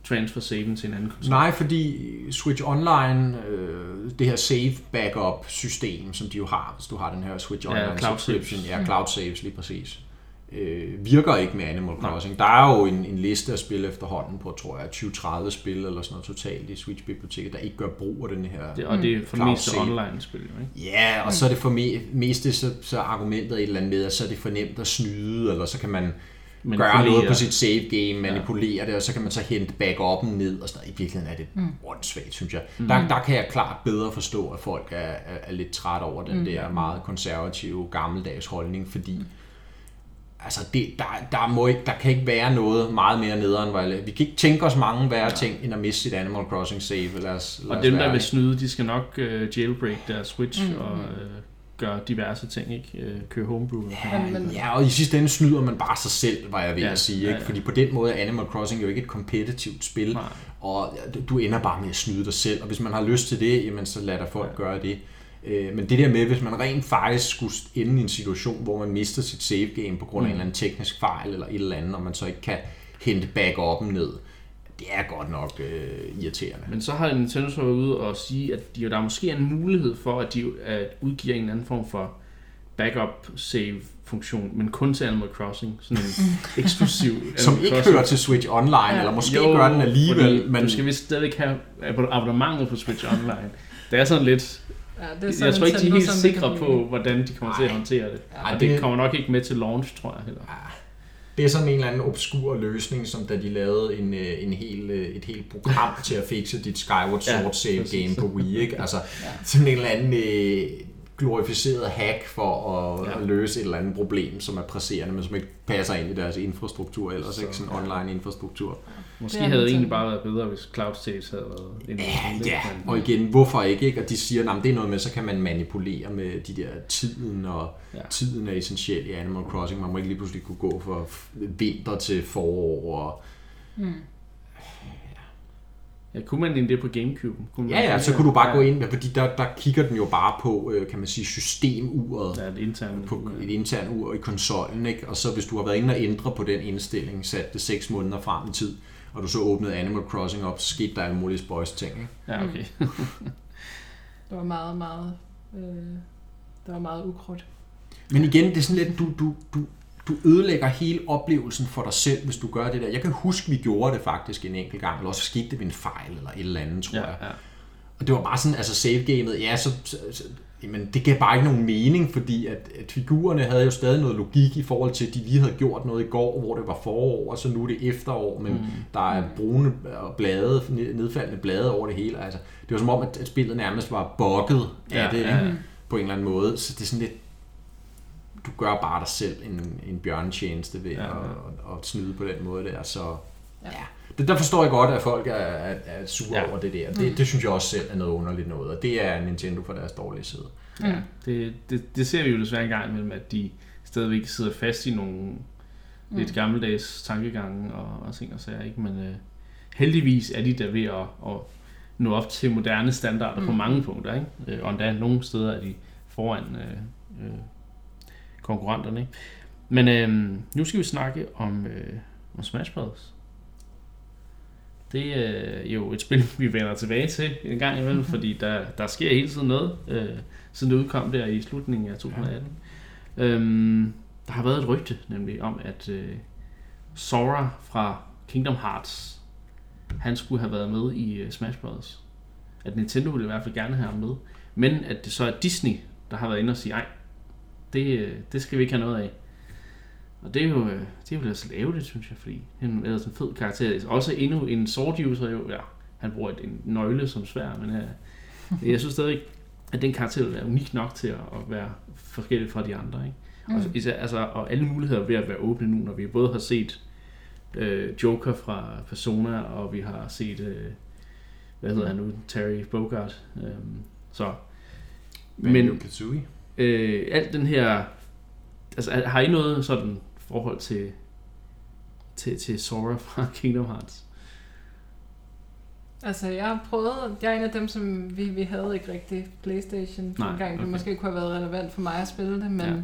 transfer saven til en anden konsol. Nej, fordi Switch Online, øh, det her save backup system, som de jo har, hvis du har den her Switch Ja, Online cloud subscription, saves. ja, cloud saves lige præcis, øh, virker ikke med Animal Crossing. Der er jo en, en liste af spil efterhånden på, tror jeg, 20-30 spil eller sådan noget totalt i Switch-biblioteket, der ikke gør brug af den her Det, og det er for det meste online-spil, ikke? Ja, og så er det for me, meste så, så argumentet et eller andet med, at så er det for nemt at snyde, eller så kan man Men gøre noget på sit save game, manipulere det, og så kan man så hente backupen ned, og sådan noget. I virkeligheden er det mm. åndssvagt, synes jeg. Mm. Der, der kan jeg klart bedre forstå, at folk er, er, er lidt træt over den mm. der meget konservative, gammeldags holdning, fordi altså det, der, der, må ikke, der kan ikke være noget meget mere nederen, jeg- vi kan ikke tænke os mange værre ja. ting, end at miste sit Animal Crossing save. Lad os, lad Og dem, der vil snyde, de skal nok uh, jailbreak deres Switch mm, og uh, gøre diverse ting, ikke? Uh, køre homebrew. Ja. Men, men, Ja, og i sidste ende snyder man bare sig selv, var jeg ved Ja, at sige. ja, Ikke? ja. Fordi på den måde er Animal Crossing jo ikke et kompetitivt spil, Nej. og du ender bare med at snyde dig selv. Og hvis man har lyst til det, jamen, så lad der folk ja. gøre det. Øh, Men det der med, hvis man rent faktisk skulle ende i en situation, hvor man mister sit save game på grund af mm. en eller anden teknisk fejl eller et eller andet, og man så ikke kan hente backupen ned, det er godt nok øh, irriterende. Men så har Nintendo så været ude og sige, at de, der måske er en mulighed for, at de at udgiver en eller anden form for backup save funktion, men kun til Animal Crossing. Sådan en eksklusiv Som ikke Crossing. hører til Switch Online, ja. eller måske Jo, gør den alligevel, fordi men Du skal vist stadigvæk have abonnementet på Switch Online. Det er sådan lidt... ja, det er så Jeg tror ikke, de er helt sikre på, hvordan de kommer til at håndtere det. Ej, Og det- det kommer nok ikke med til launch, tror jeg heller. Det er sådan en eller anden obskur løsning, som da de lavede en, øh, en hel, øh, et helt program til at fikse dit Skyward Ja, Sword save præcis. game på Wii. Ikke? Altså, sådan en eller anden øh, glorificeret hack for at, Ja. ja. at løse et eller andet problem, som er presserende, men som ikke passer ind i deres infrastruktur ellers, Så, ikke sådan ja. online infrastruktur. Måske Det havde det egentlig bare været bedre, hvis Cloud States havde været en Ja, og igen, hvorfor ikke? ikke? Og de siger, at det er noget med, så kan man manipulere med de der tiden, og Ja. ja. tiden er essentiel i Animal Crossing. Man må ikke lige pludselig kunne gå fra vinter til forår, og Ja, kunne man det på Gamecube? Kunne man Ja, ja, så kunne du bare ja. gå ind, fordi der, der kigger den jo bare på, øh, kan man sige, systemuret, Ja, det interne. på et internt ur i konsollen, ikke? Og så hvis du har været inde og ændre på den indstilling, sat det 6 måneder frem i tid, og du så åbnede Animal Crossing op, så skete der alle mulige spøjs ting, ikke? Ja, okay. Det var meget, meget... Øh, det var meget ukrudt. Men igen, det er sådan lidt, du, du, du, du ødelægger hele oplevelsen for dig selv, hvis du gør det der. Jeg kan huske, vi gjorde det faktisk en enkelt gang, eller også skete det ved en fejl, eller et eller andet, tror Ja, jeg. ja. Og det var bare sådan, altså save-gamet, ja, så, så, så jamen, det gav bare ikke nogen mening, fordi at, at figurerne havde jo stadig noget logik i forhold til, at de lige havde gjort noget i går, hvor det var forår, og så nu er det efterår, men mm. der er brune og blade, ned- nedfaldende blade over det hele. Altså, det var som om, at, at spillet nærmest var bugget af Ja, det, ja, ikke? på en eller anden måde. Så det er sådan lidt, du gør bare dig selv en, en bjørntjeneste ved ja. ja. At, at, snyde på den måde der, så Ja. ja. Ja. Det, der forstår jeg godt, at folk er, er, er sure Ja. ja. over det der. Det, det synes jeg også selv er noget underligt noget, og det er Nintendo fra deres dårlige side. Ja, det, det, det ser vi jo desværre en gang imellem, at de stadigvæk sidder fast i nogle mm. lidt gammeldags tankegange og, og ting og sager, ikke? Men øh, heldigvis er de der ved at, at nå op til moderne standarder mm. på mange punkter, ikke? Øh, og endda nogle steder er de foran øh, øh, konkurrenterne, ikke? Men øh, nu skal vi snakke om, øh, om Smash Bros. Det er jo et spil, vi vender tilbage til en gang imellem, fordi der, der sker hele tiden noget, øh, siden det udkom der i slutningen af 2018. Ja. Øhm, der har været et rygte nemlig om, at øh, Sora fra Kingdom Hearts, han skulle have været med i øh, Smash Bros. At Nintendo ville i hvert fald gerne have ham med. Men at det så er Disney, der har været inde og sige, nej, det, øh, det skal vi ikke have noget af. Og det er jo, øh, det er jo altså ærgerligt, synes jeg, fordi han er ellers en fed karakter. Også endnu en sword user jo, ja, han bruger et, en nøgle som svær, men øh, jeg synes stadig, at den karakter vil være unik nok til at, at være forskellig fra de andre. Ikke? Mm. Og, især, altså, og alle muligheder er ved at være åbne nu, når vi både har set øh, Joker fra Persona, og vi har set, øh, hvad hedder han nu, Terry Bogard. Øh, så, men Kazooie. øh, alt den her, altså har I noget sådan forhold til, til, til Sora fra Kingdom Hearts? Altså, jeg har prøvet, jeg er en af dem, som vi, vi havde ikke rigtig Playstation Nej, Nej, gang. Det okay. måske kunne have været relevant for mig at spille det, men Ja.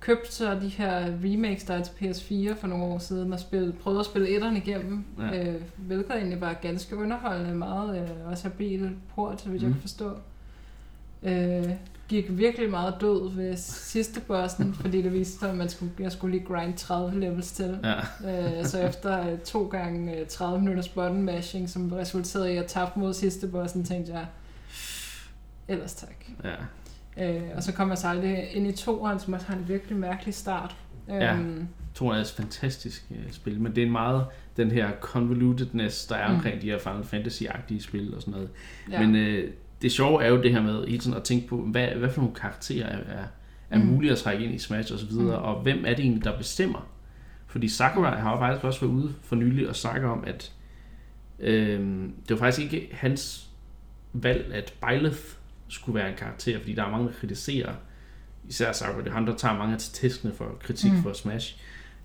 købte så de her remakes, der er til PS4 for nogle år siden, og spille, prøvede at spille etteren igennem, Ja. øh, hvilket egentlig var ganske underholdende, meget øh, også habil port, så vidt mm. Mm. jeg kan forstå. Øh, gik virkelig meget død ved sidste bossen, fordi det viste sig, at man skulle, jeg skulle lige grind 30 levels til. Ja, Øh, så efter øh, to gange øh, 30 minutters button mashing, som resulterede i at tabe mod sidste bossen, tænkte jeg, ellers tak. ja, Øh, og så kom jeg så aldrig ind i toeren, som også har en virkelig mærkelig start. Ja. Øhm, to er et fantastisk øh, spil, men det er meget den her convolutedness, der er Mm. omkring de her Final Fantasy-agtige spil og sådan noget. ja. Men øh, det sjove er jo det her med hele tiden at tænke på, hvad, hvad for nogle karakterer er, er, er Mm. mulige at trække ind i Smash og så videre, Mm. og hvem er det egentlig, der bestemmer? Fordi Sakurai har jo faktisk også været ude for nylig og snakke om, at øh, det var faktisk ikke hans valg, at Byleth skulle være en karakter, fordi der er mange, der kritiserer, især Sakurai, det er ham, der tager mange af testene for kritik mm. Mm. for Smash,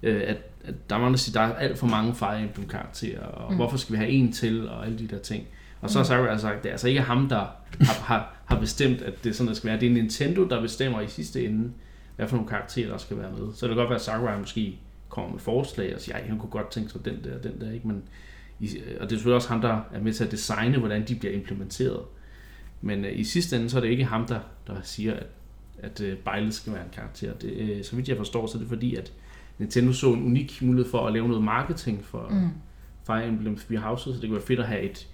øh, at, at der er mange, der siger, at der er alt for mange Fire Emblem karakterer, og mm. Mm. hvorfor skal vi have en til, og alle de der ting. Og så har Mm. Sakurai altså sagt, det er altså ikke ham, der har, har, har bestemt, at det er sådan, der skal være. Det er Nintendo, der bestemmer i sidste ende, hvad for nogle karakterer, der skal være med. Så det kan godt være, at Sakurai måske kommer med forslag og siger, at han kunne godt tænke sig den der, den der, ikke? Men, i, og det er selvfølgelig også ham, der er med til at designe, hvordan de bliver implementeret. Men øh, i sidste ende, så er det ikke ham, der, der siger, at, at øh, Bejle skal være en karakter. Det, øh, så vidt jeg forstår, så er det fordi, at Nintendo så en unik mulighed for at lave noget marketing for mm. Fire Emblem Three Houses, så det kunne være fedt at have et,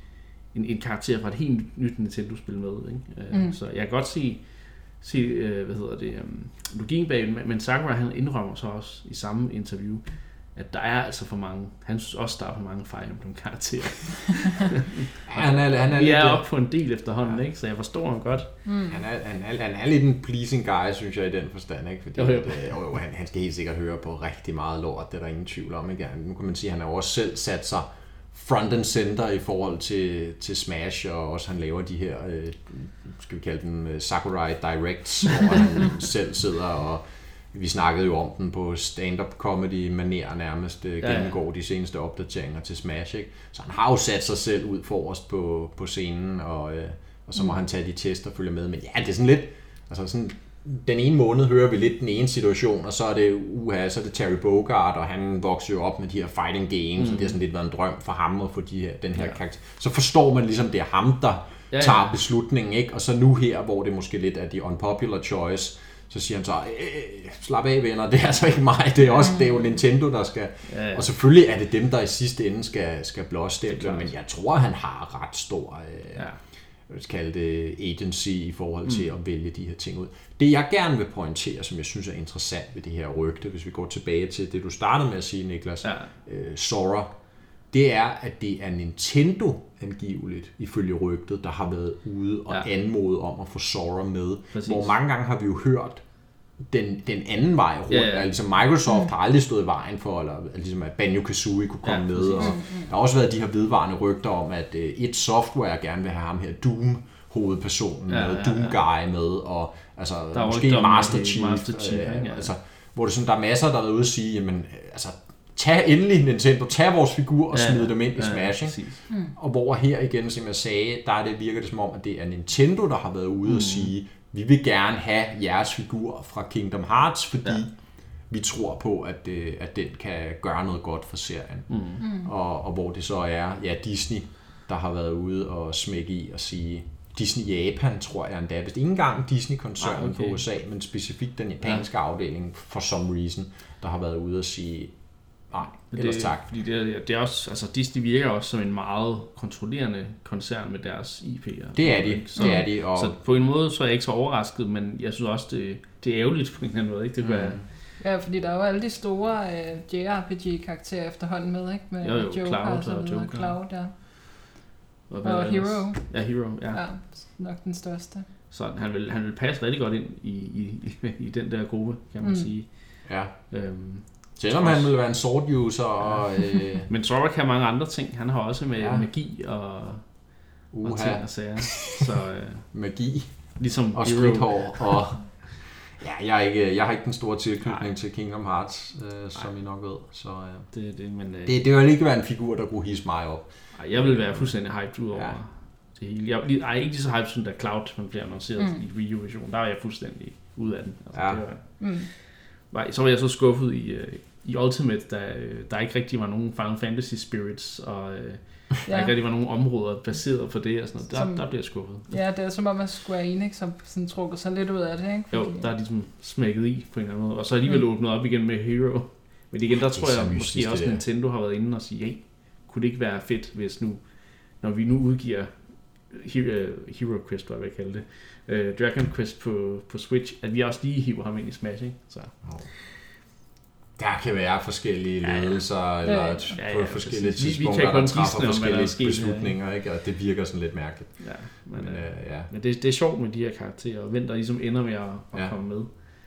en, en karakter fra et helt nyt Nintendo-spil med. Ikke? Øh, Mm. Så jeg kan godt se, se øh, hvad hedder det, um, logien bag, men- men Sakurai han indrømmer så også i samme interview, at der er altså for mange, han synes også, der er for mange Fire Emblem karakterer. Han er, han er, Vi lidt, er øh, oppe på en del efterhånden, ikke? så jeg forstår ham godt. Mm. Han er, han, er, han er lidt en pleasing guy, synes jeg, i den forstand. Ikke? Fordi Jo, jo. At, øh, jo, han, han skal helt sikkert høre på rigtig meget lort, det er der ingen tvivl om. Ikke? Nu kan man sige, at han har også selv sat sig front and center i forhold til, til Smash, og også han laver de her, øh, skal vi kalde dem, øh, Sakurai Directs, hvor han selv sidder og vi snakkede jo om den på stand-up comedy manér nærmest øh, Ja, ja. gennemgår de seneste opdateringer til Smash. Ikke? Så han har jo sat sig selv ud forrest på, på scenen, og, øh, og så må mm. han tage de tester og følge med. Men ja, det er sådan lidt, altså sådan, den ene måned hører vi lidt den ene situation, og så er det, uha, så er det Terry Bogard, og han vokser jo op med de her fighting games, mm. og det har sådan lidt været en drøm for ham at få de her, den her Ja. karakter. Så forstår man ligesom, det er ham, der Ja, ja, tager beslutningen, ikke? Og så nu her, hvor det måske lidt er de unpopular choice, så siger han så, øh, slap af venner, det er altså ikke mig, det er, også, det er jo Nintendo, der skal... Ja, ja. Og selvfølgelig er det dem, der i sidste ende skal, skal blåstemple, men jeg tror, han har ret stor øh, Ja. Vil kalde det agency i forhold til mm. at vælge de her ting ud. Det jeg gerne vil pointere, som jeg synes er interessant ved det her rygte, hvis vi går tilbage til det, du startede med at sige, Niklas, Ja. øh, Sora, det er, at det er Nintendo angiveligt, ifølge rygtet, der har været ude og Ja. ja. anmode om at få Sora med. Præcis. Hvor mange gange har vi jo hørt den, den anden vej rundt. Ja, Ja, ja. ja. Altså Microsoft mm. har aldrig stået i vejen for, eller, ligesom at Banjo-Kazooie kunne komme Ja, ja, med. Og der har også været de her vedvarende rygter om, at uh, et software gerne vil have ham her, Doom hovedpersonen Ja, ja, med, ja, Doom ja. Guy med, og altså, Der er måske Master er Chief. Master Chief, øh? Ja. altså, hvor det sådan, der er masser, der er ude at sige, jamen, øh, altså, tag endelig Nintendo, tag vores figur og Ja, smid ja. dem ind i Ja, ja, Smash. ikke? præcis. Og hvor her igen, som jeg sagde, der er det, virker det som om, at det er Nintendo, der har været ude mm. og sige, vi vil gerne have jeres figur fra Kingdom Hearts, fordi Ja. vi tror på, at, øh, at den kan gøre noget godt for serien. Mm. Mm. Og, og hvor det så er ja, Disney, der har været ude og smække i og sige, Disney Japan, tror jeg endda, hvis ikke engang Disney-koncernen Ah, okay. på USA, men specifikt den japanske ja. afdeling, for some reason, der har været ude og sige, nej, ellers det, tak. Fordi det, er- det er også, altså Disney virker også som en meget kontrollerende koncern med deres IP'er. Det er de? Så, det er de, og så på en måde så er jeg ikke så overrasket, men jeg synes også, det, det er ærgerligt på en eller anden måde. Ikke? Det kunne Mm. være, Ja, fordi der er jo alle de store øh, JRPG-karakterer efterhånden med, ikke? Med Jo, jo, Joker Cloud og så og. Joker. Cloud, ja. og, Og er? Hero. Ja, Hero, ja. ja. Ja, nok den største. Så han vil, han vil passe rigtig godt ind i, i, i, i den der gruppe, kan man Mm. sige. ja, Øhm, Selvom han vil være en sword user og... Øh, Men Sora kan mange andre ting. Han har også med Ja. magi og, og uha, ting og sager. Så øh, magi ligesom og stridthår og... Ja, jeg, er ikke, jeg har ikke den store tilknytning Nej. til Kingdom Hearts, øh, som I nok ved. Så øh, Det, er det, men øh, det, det vil ikke være en figur, der kunne hisse mig op. ej, jeg vil være fuldstændig hyped ud over Ja. det hele. Jeg, ej, ikke lige så hyped som da Cloud man bliver annonceret Mm. i Wii U-versionen. Der var jeg fuldstændig ud af den. Altså, Ja. det var, Mm. var, så var jeg så skuffet i, øh, i Ultimate, da øh, der ikke rigtig var nogen Final Fantasy spirits, og øh, der Ja. ikke rigtig var nogen områder baseret på det og sådan noget. Der, Som- der bliver jeg skuffet. ja, det er som om, at Square Enix har sådan trukket sig lidt ud af det, ikke? Jo, der er ligesom smækket i på en eller anden måde. Og så alligevel Mm. åbnet op igen med Hero. Men igen, der Det er tror jeg mystisk, måske det også, der. Nintendo har været inde og sige, hey, kunne det ikke være fedt, hvis nu, når vi nu udgiver Hero, Hero Quest, hvad jeg vil kalde det, uh, Dragon Quest på, på Switch, at vi også lige hiver ham ind i Smash, ikke? Så, Der kan være forskellige Ja, ja. ledelser, eller Ja, ja. at Ja, på forskellige præcis. Vi- vi tidspunkter, kan der træffer gisne om, der er forskellige sket her, beslutninger, ikke? og det virker sådan lidt mærkeligt. ja, men, Men, uh, øh, ja. men det, det er sjovt med de her karakterer, og hvem der ligesom ender med at, at Ja. komme med.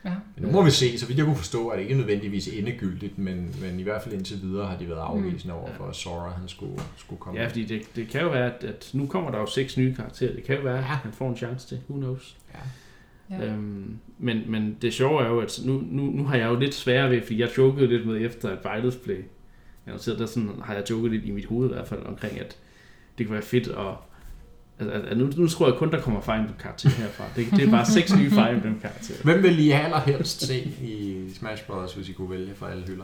Ja. Men nu må vi se, så vidt jeg kunne forstå, er det ikke nødvendigvis endegyldigt, men, men i hvert fald indtil videre har de været afvisende over for, at Sora han skulle, skulle komme. Ja, fordi det, det kan jo være, at, at nu kommer der jo seks nye karakterer. Det kan jo være, at han får en chance til. Who knows? Ja. Ja. Øhm, men, men det sjove er jo, at nu, nu, nu har jeg jo lidt sværere ved, fordi jeg jokede lidt med efter, at Vejles blev annonceret, der sådan, har jeg joket lidt i mit hoved i hvert fald omkring, at det kunne være fedt at Altså, altså, nu, nu tror jeg kun, der kommer Fire Emblem karakterer herfra. Det, det er bare seks nye Fire Emblem karakterer. Hvem vil I allerhelst se i Smash Bros., hvis I kunne vælge fra alle hylder?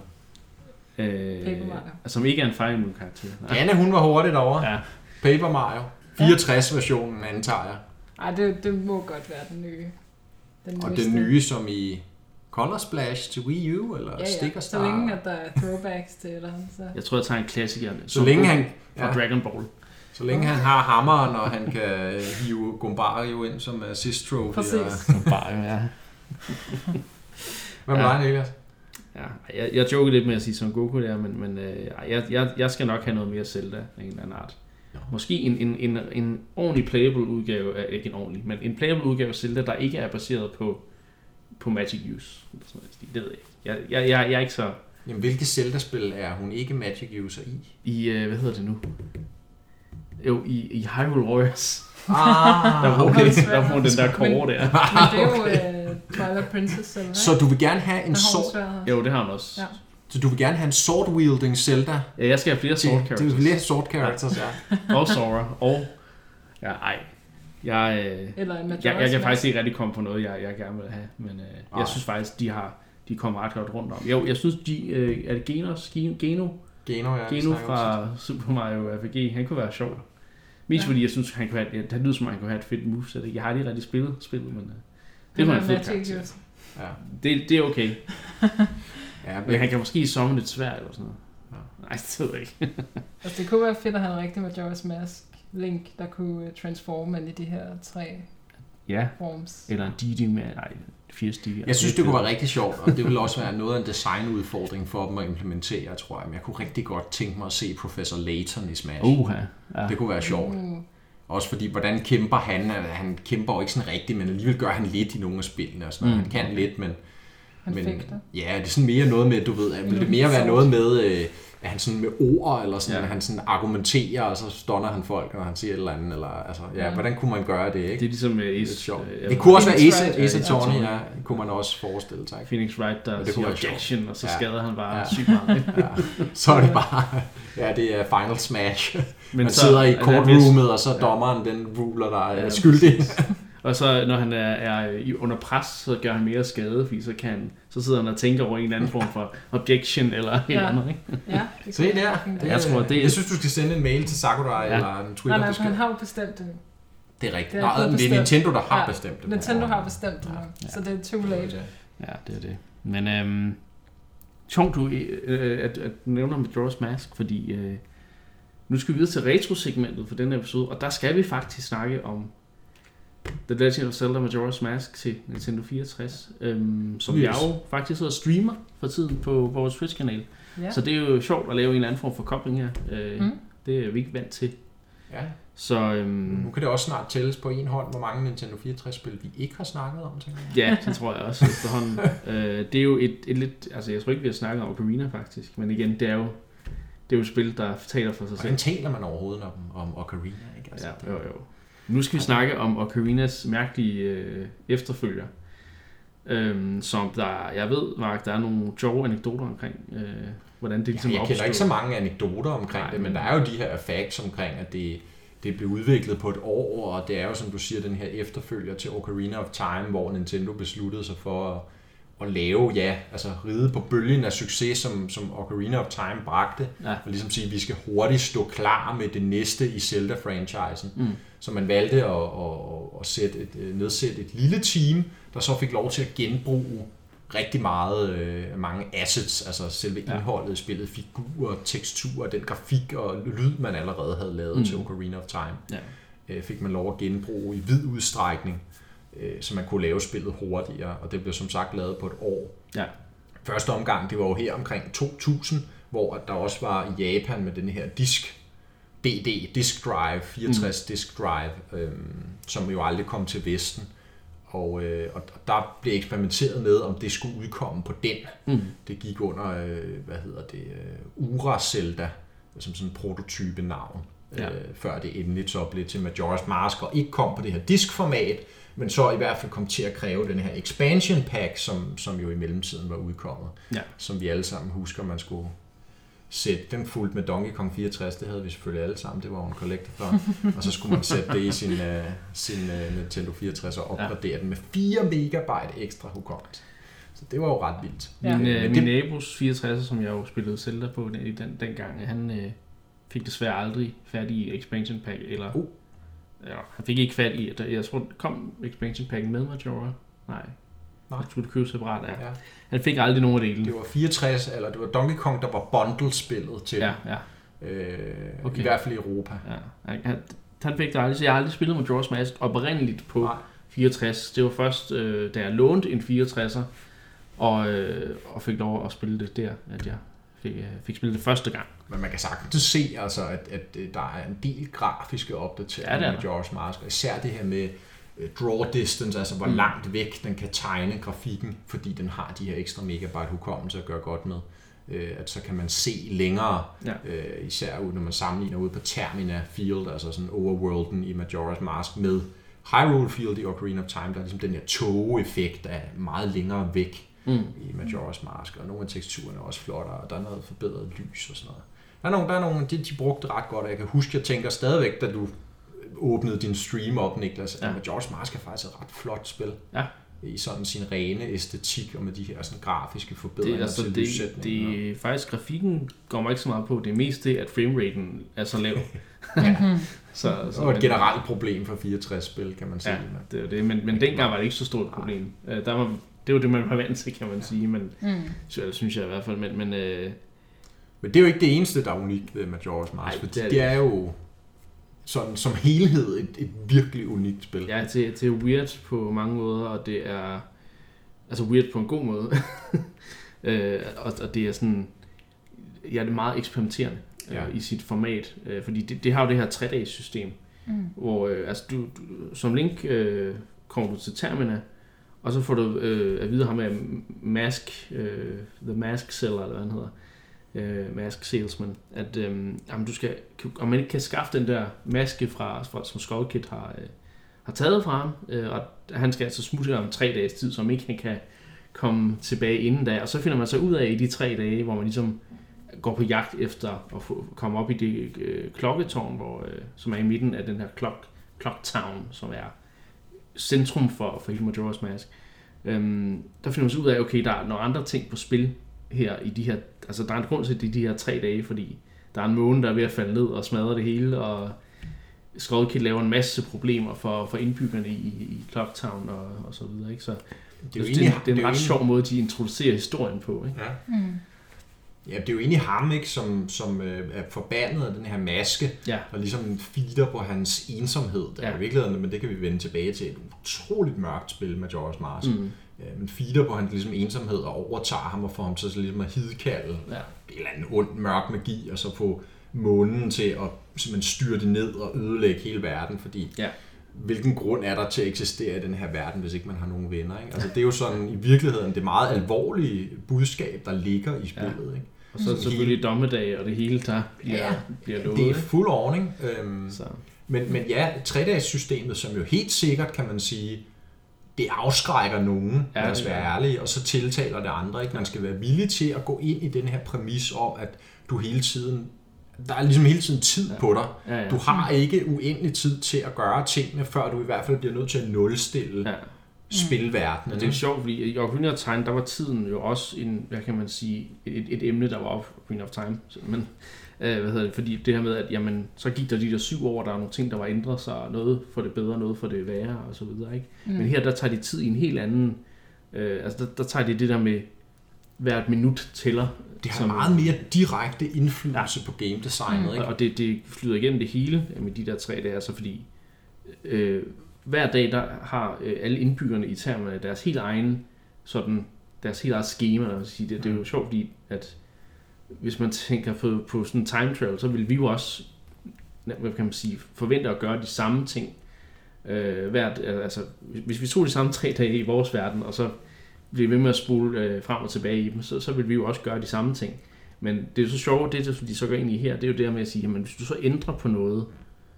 Øh, Paper Mario. som ikke er en Fire Emblem karakter. Nej. Anne, hun var hurtigt over. Ja, Paper Mario. 64-versionen antager jeg. Ej, det, det må godt være den nye. Den Og den nye, som i Color Splash til Wii U, eller Ja, ja. Sticker Så Star. længe, at der er throwbacks til det, så... jeg tror, jeg tager en klassiker. Så længe han, Fra ja, Dragon Ball. så længe han har hammeren, og han kan hive Gombario ind som assist trophy. Præcis. Og, Som bare, ja. hvad med Ja. dig, Niklas? Ja, jeg, jeg jokede lidt med at sige Son Goku der, men, men øh, jeg, jeg, jeg skal nok have noget mere Zelda af en eller anden art. Måske en, en, en, en ordentlig playable udgave, af, ikke en ordentlig, men en playable udgave af Zelda, der ikke er baseret på, på Magic Use. Eller sådan noget. Det ved jeg ikke. Jeg, jeg, jeg, jeg er ikke så Jamen, hvilke Zelda-spil er hun ikke Magic user i? i, øh, hvad hedder det nu? Jo, i, i Hyrule Warriors. Ah, Der var okay. okay. der var den der kåre der. Men det er jo uh, Twilight Princess selv, ikke? Så du vil gerne have en svært. Jo, det har han også. Ja. Så du vil gerne have en sword-wielding Zelda? Ja, jeg skal have flere sword Det, det characters. er flere sword characters, ja. Og Sora. Og... Ja, ej. Jeg, øh, Eller en Majora's Jeg, jeg kan faktisk ikke rigtig komme på noget, jeg, jeg gerne vil have, men øh, jeg synes faktisk, de har de kommer ret godt rundt om. Jo, jeg synes, de, øh, er det Genos, Geno, Geno, Geno, ja. Geno fra Super Mario RPG, han kunne være sjov. Mest Ja. fordi jeg synes, han kunne have, ja, det lyder som, om han kunne have et fedt moveset. Jeg har aldrig rigtig spillet spillet, men øh, det Han var er en fed Magic karakter. Ja. Det, det er okay. Ja, Men han kan måske summon lidt svært eller sådan noget. Ja. Nej, det ved jeg ikke. Altså, det kunne være fedt at have en rigtig Majora's Mask Link, der kunne øh, transforme i de her tre ja, forms. eller en Didi med, nej, fire stiger. Jeg synes, det kunne være rigtig sjovt, og det vil også være noget af en designudfordring for dem at implementere, tror jeg. Men jeg kunne rigtig godt tænke mig at se Professor Layton i Smash. Uha, ja. Det kunne være sjovt. Uh, Også fordi, hvordan kæmper han? Han kæmper jo ikke sådan rigtigt, men alligevel gør han lidt i nogle af spillene. Og sådan. Mm. Han kan lidt, men... han men fik det. ja, det er sådan mere noget med, du ved, at vil det mere være noget med, øh, at han sådan med ord, eller sådan, Ja. ja. han sådan argumenterer, og så stonner han folk, når han siger et eller andet, eller altså, ja, Ja. hvordan kunne man gøre det, ikke? Det er ligesom lidt Ace, sjovt. øh, Det kunne også være Ace, Wright. Ace Ja, Attorney, Attorney. ja, kunne man også forestille sig. Phoenix Wright, der Ja, det siger sjovt. objection, og så Ja. skader han bare Ja. sygt meget. Ja. Så er det bare, ja, det er Final Smash. Men Man sidder i courtroomet, og så Ja. dommeren, den ruler, der er Ja, skyldig. Og så når han er, er i- under pres, så gør han mere skade, fordi så, kan han, så sidder han og tænker over en eller anden form for objection eller et Ja. eller andet. Ikke? Ja, det Se der. Det, Jeg tror, det er- jeg synes, du skal sende en mail til Sakurai Ja. eller en Nej, Twitter. nej, for han har jo bestemt det. Det er rigtigt. Det er Nej, men det er. Nintendo, der har Ja, bestemt det. Nintendo har bestemt det Ja. så det er too late. Ja, det er det. Men øhm, sjovt, du, øh, at, at du nævner Majora's Mask, fordi øh, nu skal vi videre til retro-segmentet for denne episode, og der skal vi faktisk snakke om The Legend of Zelda Majora's Mask til Nintendo 64, øhm, som Yes. jeg jo faktisk sidder og streamer for tiden på vores Twitch-kanal. Ja. Så det er jo sjovt at lave en eller anden form for kobling her. Øh, Mm. Det er vi ikke vant til. Ja. Så øhm, Nu kan det også snart tælles på en hånd, hvor mange Nintendo 64-spil vi ikke har snakket om, tænker jeg. ja, det tror jeg også efterhånden. øh, det er jo et, et lidt, altså jeg tror ikke, vi har snakket om Ocarina faktisk, men igen, det er jo, det er jo et spil, der taler for sig selv. Hvordan taler man overhovedet om, om Ocarina? Ikke? Altså, Ja, jo, jo. Nu skal vi snakke om Ocarinas mærkelige øh, efterfølger. Øhm, som der, jeg ved, Mark, der er nogle sjove anekdoter omkring, øh, hvordan det ligesom Ja, jeg kender ikke så mange anekdoter omkring Nej, det, men men- der er jo de her facts omkring, at det, det blev udviklet på et år, og det er jo, som du siger, den her efterfølger til Ocarina of Time, hvor Nintendo besluttede sig for at, at lave, ja, altså ride på bølgen af succes, som, som Ocarina of Time bragte, Ja. og ligesom sige, at vi skal hurtigt stå klar med det næste i Zelda-franchisen. Mm. Så man valgte at, at, at sætte et, øh, nedsætte et lille team, der så fik lov til at genbruge rigtig meget, øh, mange assets, altså selve Ja. indholdet i spillet, figurer, teksturer, den grafik og lyd, man allerede havde lavet Mm. mm. til Ocarina of Time, Ja. øh, fik man lov at genbruge i vid udstrækning, øh, så man kunne lave spillet hurtigere, og det blev som sagt lavet på et år. Ja. Første omgang, det var jo her omkring 2000, hvor der også var i Japan med den her disk, DD, Disk Drive, 64 mm. Disk Drive, øhm, som jo aldrig kom til Vesten. Og, øh, og der blev eksperimenteret med, om det skulle udkomme på den. Mm. Det gik under, øh, hvad hedder det, øh, Ura Zelda, som sådan en prototype navn. Ja. Øh, før det endeligt så blev til Majora's Mask, og ikke kom på det her diskformat, men så i hvert fald kom til at kræve den her expansion pack, som, som jo i mellemtiden var udkommet. Ja. Som vi alle sammen husker, man skulle sætte den fuldt med Donkey Kong 64, det havde vi selvfølgelig alle sammen, det var jo en collector og så skulle man sætte det i sin, uh, sin uh, Nintendo 64 og opgradere ja. den med 4 megabyte ekstra hukommelse. Så det var jo ret vildt. Ja. Min, øh, Men min det- nabos 64, som jeg jo spillede Zelda på den, i den, dengang, han øh, fik desværre aldrig i expansion pack, eller Uh. Ja, han fik ikke fat i, jeg tror, kom expansion pack med Majora? Nej. Nej. Han skulle købe separat af. Ja. Han fik aldrig nogen af delene. Det var 64, eller det var Donkey Kong, der var bundle-spillet til, Ja, ja, øh, Okay. i hvert fald i Europa. ja. Han, han, han fik det aldrig, så jeg har aldrig spillet Majora's Mask oprindeligt på Nej. 64. Det var først, øh, da jeg lånte en 64'er, og, øh, og fik lov at spille det der, at jeg fik, øh, fik spillet det første gang. Men man kan sagtens se, altså, at, at øh, der er en del grafiske opdateringer Ja, med Majora's Mask, og især det her med øh, draw distance, altså hvor Mm. langt væk den kan tegne grafikken, fordi den har de her ekstra megabyte hukommelse at gøre godt med. Øh, at så kan man se længere, Ja. øh, især når man sammenligner ude på Termina Field, altså sådan overworlden i Majora's Mask med Hyrule Field i Ocarina of Time, der er ligesom den her tåge-effekt af meget længere væk Mm. i Majora's Mask, og nogle af teksturerne er også flottere, og der er noget forbedret lys og sådan noget. Der er nogle, der er nogle de, de brugte det ret godt, og jeg kan huske, jeg tænker stadigvæk, da du åbnede din stream op, Niklas, at Ja. Majora's Mask er faktisk et ret flot spil. Ja. I sådan sin rene æstetik, og med de her sådan grafiske forbedringer Det, altså, til det, lyssætningen. det, faktisk grafikken går mig ikke så meget på. Det er mest det, at frameraten er så lav. Ja. så, Det så var et generelt problem for 64-spil, kan man sige. Ja, det er det. Men, men dengang var det ikke så stort et problem. Øh, Der var, det var det, man var vant til, kan man sige. Men, Mm. så, synes jeg i hvert fald. Men, men øh, Men det er jo ikke det eneste, der er unikt ved Majora's Mask, fordi det er det, det er jo sådan, som helhed et, et virkelig unikt spil. ja, det, det er weird på mange måder, og det er altså weird på en god måde. øh, og, og det er sådan, ja, det er meget eksperimenterende Ja. øh, i sit format, øh, fordi det, det har jo det her 3 system, Mm. hvor øh, altså du, du, som link øh, kommer du til Termina, og så får du øh, at vide ham med Mask, øh, The Mask Seller, eller hvad han hedder, øh, Mask Salesman, at øh, jamen, du skal, om man ikke kan skaffe den der maske, fra, fra som Skull Kid har, øh, har taget fra ham, øh, og han skal altså smutte om tre dages tid, som ikke han kan komme tilbage inden da, og så finder man så ud af i de tre dage, hvor man ligesom går på jagt efter at få, komme op i det øh, klokketårn, hvor, øh, som er i midten af den her clock, clock town, som er centrum for, for hele Majora's Mask. Øhm, der finder man så ud af, okay, der er nogle andre ting på spil her i de her, altså der er en grund til, at det er de her tre dage, fordi der er en måne, der er ved at falde ned og smadre det hele, og Skullkid laver en masse problemer for, for indbyggerne i, i Clock Town og, og så videre, ikke? Så Det er jo det, egentlig, det, det er en jo ret egentlig- sjov måde, de introducerer historien på, ikke? Ja. Mm. Ja, det er jo egentlig ham, ikke, som, som øh, er forbandet af den her maske, Ja. og ligesom feeder på hans ensomhed. Der Ja. i virkeligheden, men det kan vi vende tilbage til, et utroligt mørkt spil med Majora's Mask. Mm. Ja, men feeder på hans ligesom, ensomhed og overtager ham og får ham til ligesom at hidkalde Ja. en eller anden ond mørk magi, og så få månen til at simpelthen styrte ned og ødelægge hele verden, fordi Ja. Hvilken grund er der til at eksistere i den her verden, hvis ikke man har nogen venner? Ikke? Altså, det er jo sådan i virkeligheden det meget alvorlige budskab, der ligger i spillet. Ikke? Og så selvfølgelig dommedag og det hele, der bliver, Ja, bliver lovet. Det er fuld ordning. Øhm, Så. men, men ja, tre-dages-systemet, som jo helt sikkert, kan man sige, det afskrækker nogen, Ja, ja, lad os det være ærlige, og så tiltaler det andre. Ikke? Man skal være villig til at gå ind i den her præmis om, at du hele tiden, der er ligesom hele tiden tid Ja. ja. på dig. Ja, ja. Du har ikke uendelig tid til at gøre tingene, før du i hvert fald bliver nødt til at nulstille Ja. ja. spilverdenen. Og det er sjovt, fordi i Ocarina of Time, der var tiden jo også en, hvad kan man sige, et, et emne, der var op Ocarina of Time. Men, øh, hvad hedder det, fordi det her med, at jamen, så gik der de der syv år, der er nogle ting, der var ændret sig, noget for det bedre, noget for det værre, og så videre, ikke? Mm. Men her, der tager de tid i en helt anden, øh, altså der, der tager de det der med, hvert minut tæller. Det har meget mere direkte indflydelse ja. på game designet. Og, Ikke? og det, det flyder igennem det hele med de der tre dage, altså fordi øh, hver dag der har øh, alle indbyggerne i termerne deres helt egen sådan deres helt eget schema. at sige. Det, det er jo sjovt, fordi at hvis man tænker på, på sådan en time travel, så vil vi jo også hvad kan man sige, forvente at gøre de samme ting øh, hvert, altså, hvis vi tog de samme tre dage i vores verden, og så bliver ved med at spole øh, frem og tilbage i dem, så, så vil vi jo også gøre de samme ting. Men det er så sjovt, det de så går ind i her, det er jo det her med at sige, jamen hvis du så ændrer på noget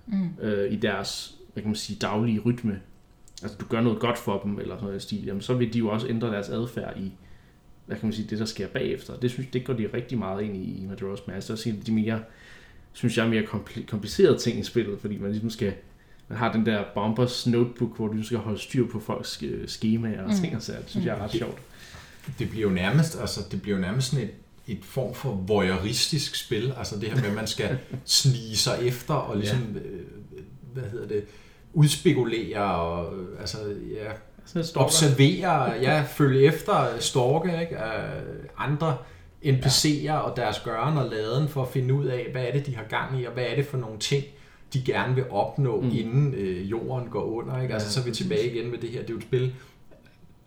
mm. øh, i deres, hvad kan man sige, daglige rytme, altså du gør noget godt for dem, eller sådan noget stil, jamen så vil de jo også ændre deres adfærd i, hvad kan man sige, det der sker bagefter. Det synes det går de rigtig meget ind i, i Majora's Mask. Og de mere, synes jeg, mere kompl- komplicerede ting i spillet, fordi man ligesom skal, man har den der Bombers notebook, hvor du skal holde styr på folks øh, skemaer og mm. ting og sager. Det synes jeg er ret sjovt. Det bliver jo nærmest, altså, det bliver jo nærmest sådan et, et form for voyeuristisk spil. Altså det her med, at man skal snige sig efter og ligesom, ja. øh, hvad hedder det, udspekulere og øh, altså, ja, observere, ja, følge efter, stalke ikke, af andre NPC'er ja. og deres gøren og laden for at finde ud af, hvad er det, de har gang i, og hvad er det for nogle ting, de gerne vil opnå, mm. inden øh, jorden går under. Ikke? Altså, ja, så er vi tilbage igen med det her. Det er jo et spil,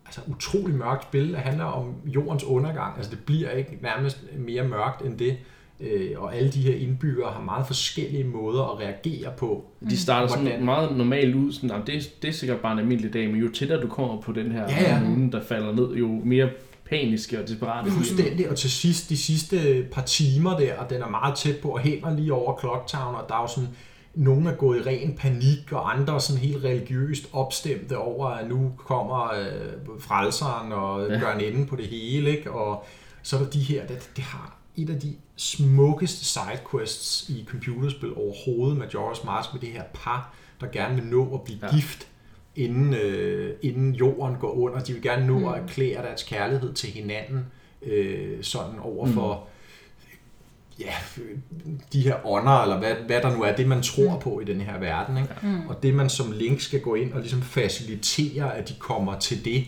altså utrolig mørkt spil, der handler om jordens undergang. Altså det bliver ikke nærmest mere mørkt end det. Øh, og alle de her indbyggere har meget forskellige måder at reagere på. De starter sådan hvordan... meget normalt ud, sådan, at det, det er sikkert bare en almindelig dag, men jo tættere du kommer på den her ja, ja. måne, der falder ned, jo mere paniske og desperate. Fuldstændig, og til sidst, de sidste par timer der, og den er meget tæt på, og hænger lige over Clocktown, og der er jo sådan, nogen er gået i ren panik, og andre er sådan helt religiøst opstemte over, at nu kommer øh, frelseren og ja. gør en ende på det hele, ikke? og så er der de her, det, det har et af de smukkeste sidequests i computerspil overhovedet, Majora's Mask, med det her par, der gerne vil nå at blive ja. gift, inden, øh, inden jorden går under. De vil gerne nå mm. at erklære deres kærlighed til hinanden, øh, sådan over for mm. Ja, de her ånder, eller hvad, hvad der nu er, det man tror mm. på i den her verden. Ikke? Mm. Og det man som Link skal gå ind og ligesom facilitere, at de kommer til det.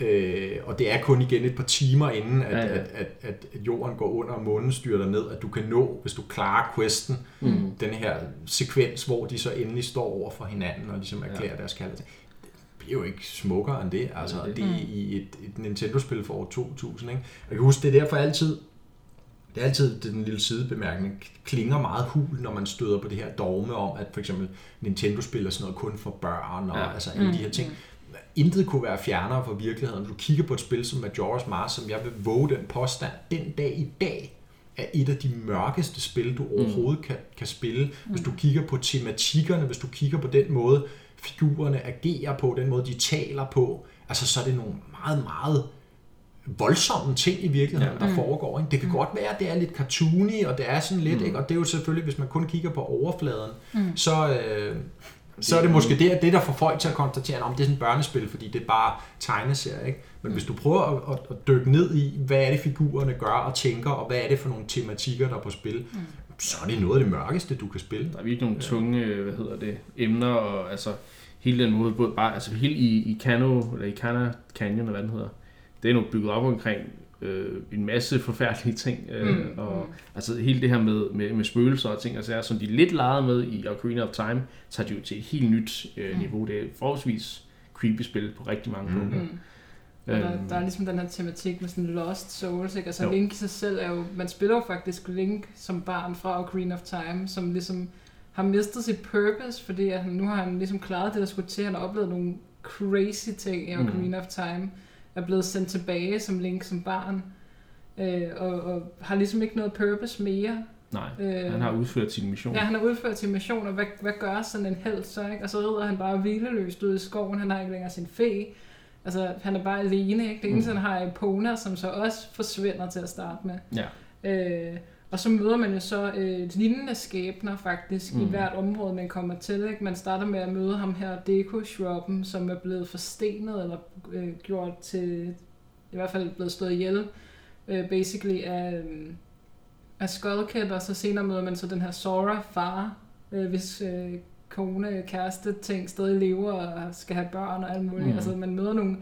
Øh, og det er kun igen et par timer inden, at, ja, ja. At, at, at, at jorden går under, og månen styrter ned, at du kan nå, hvis du klarer questen, mm. den her sekvens, hvor de så endelig står over for hinanden og ligesom erklærer ja. deres kærlighed. Det bliver jo ikke smukkere end det. Altså, ja, det. det er i et, et Nintendo-spil for år 2000. Ikke? Jeg kan huske, det er derfor altid, det er altid den lille sidebemærkning, klinger meget hul, når man støder på det her dogme om, at for eksempel Nintendo-spil er sådan noget kun for børn, og ja. altså alle mm. de her ting. Intet kunne være fjernere fra virkeligheden. Du kigger på et spil som Majora's Mask, som jeg vil våge den påstand, den dag i dag er et af de mørkeste spil, du overhovedet mm. kan, kan spille. Hvis du kigger på tematikkerne, hvis du kigger på den måde, figurerne agerer på, den måde, de taler på, altså så er det nogle meget, meget voldsomme ting i virkeligheden, ja. der foregår. Ikke? Det kan mm. godt være, at det er lidt cartoony, og det er sådan lidt, mm. ikke? og det er jo selvfølgelig, hvis man kun kigger på overfladen, mm. så, øh, så er det måske det, det, der får folk til at konstatere, om det er sådan et børnespil, fordi det er bare tegneserie. Ikke? Men mm. hvis du prøver at, at, at dykke ned i, hvad er det figurerne gør og tænker, og hvad er det for nogle tematikker, der er på spil, mm. så er det noget af det mørkeste, du kan spille. Der er virkelig nogle tunge, hvad hedder det, emner, og altså hele den måde, både bare, altså helt i, i Kano, eller i Kana Canyon, eller hvad den hedder, det er nu bygget op omkring øh, en masse forfærdelige ting, øh, mm. og altså hele det her med, med, med spøgelser og ting, altså som de lidt legede med i Ocarina of Time, tager de jo til et helt nyt øh, niveau. Det er forholdsvis creepy spil på rigtig mange punkter. Mm. Og der, Øhm, der er ligesom den her tematik med sådan Lost Souls, ikke? Altså Jo. Link i sig selv er jo, man spiller jo faktisk Link som barn fra Ocarina of Time, som ligesom har mistet sit purpose, fordi at han, nu har han ligesom klaret det, der skulle til. Han har oplevet nogle crazy ting i. Ocarina of Time, er blevet sendt tilbage som Link som barn, øh, og, og har ligesom ikke noget purpose mere. nej, Øh, han har udført sin mission. Ja, han har udført sin mission, og hvad, hvad gør sådan en held så, ikke? Og så rider han bare hvileløst ud i skoven, han har ikke længere sin fe. Altså, han er bare alene, ikke? Det eneste, Mm. han har er Epona, som så også forsvinder til at starte med. Ja. Øh, og så møder man jo så øh, lignende skæbner faktisk mm. i hvert område, man kommer til. Ikke? Man starter med at møde ham her, Deko Shrubben, som er blevet forstenet eller øh, gjort til, i hvert fald blevet slået ihjel, øh, basically af, øh, af Skullkid, og så senere møder man så den her Sora far, øh, hvis øh, kone, kæreste ting stadig lever og skal have børn og alt muligt. Mm. Altså man møder nogle,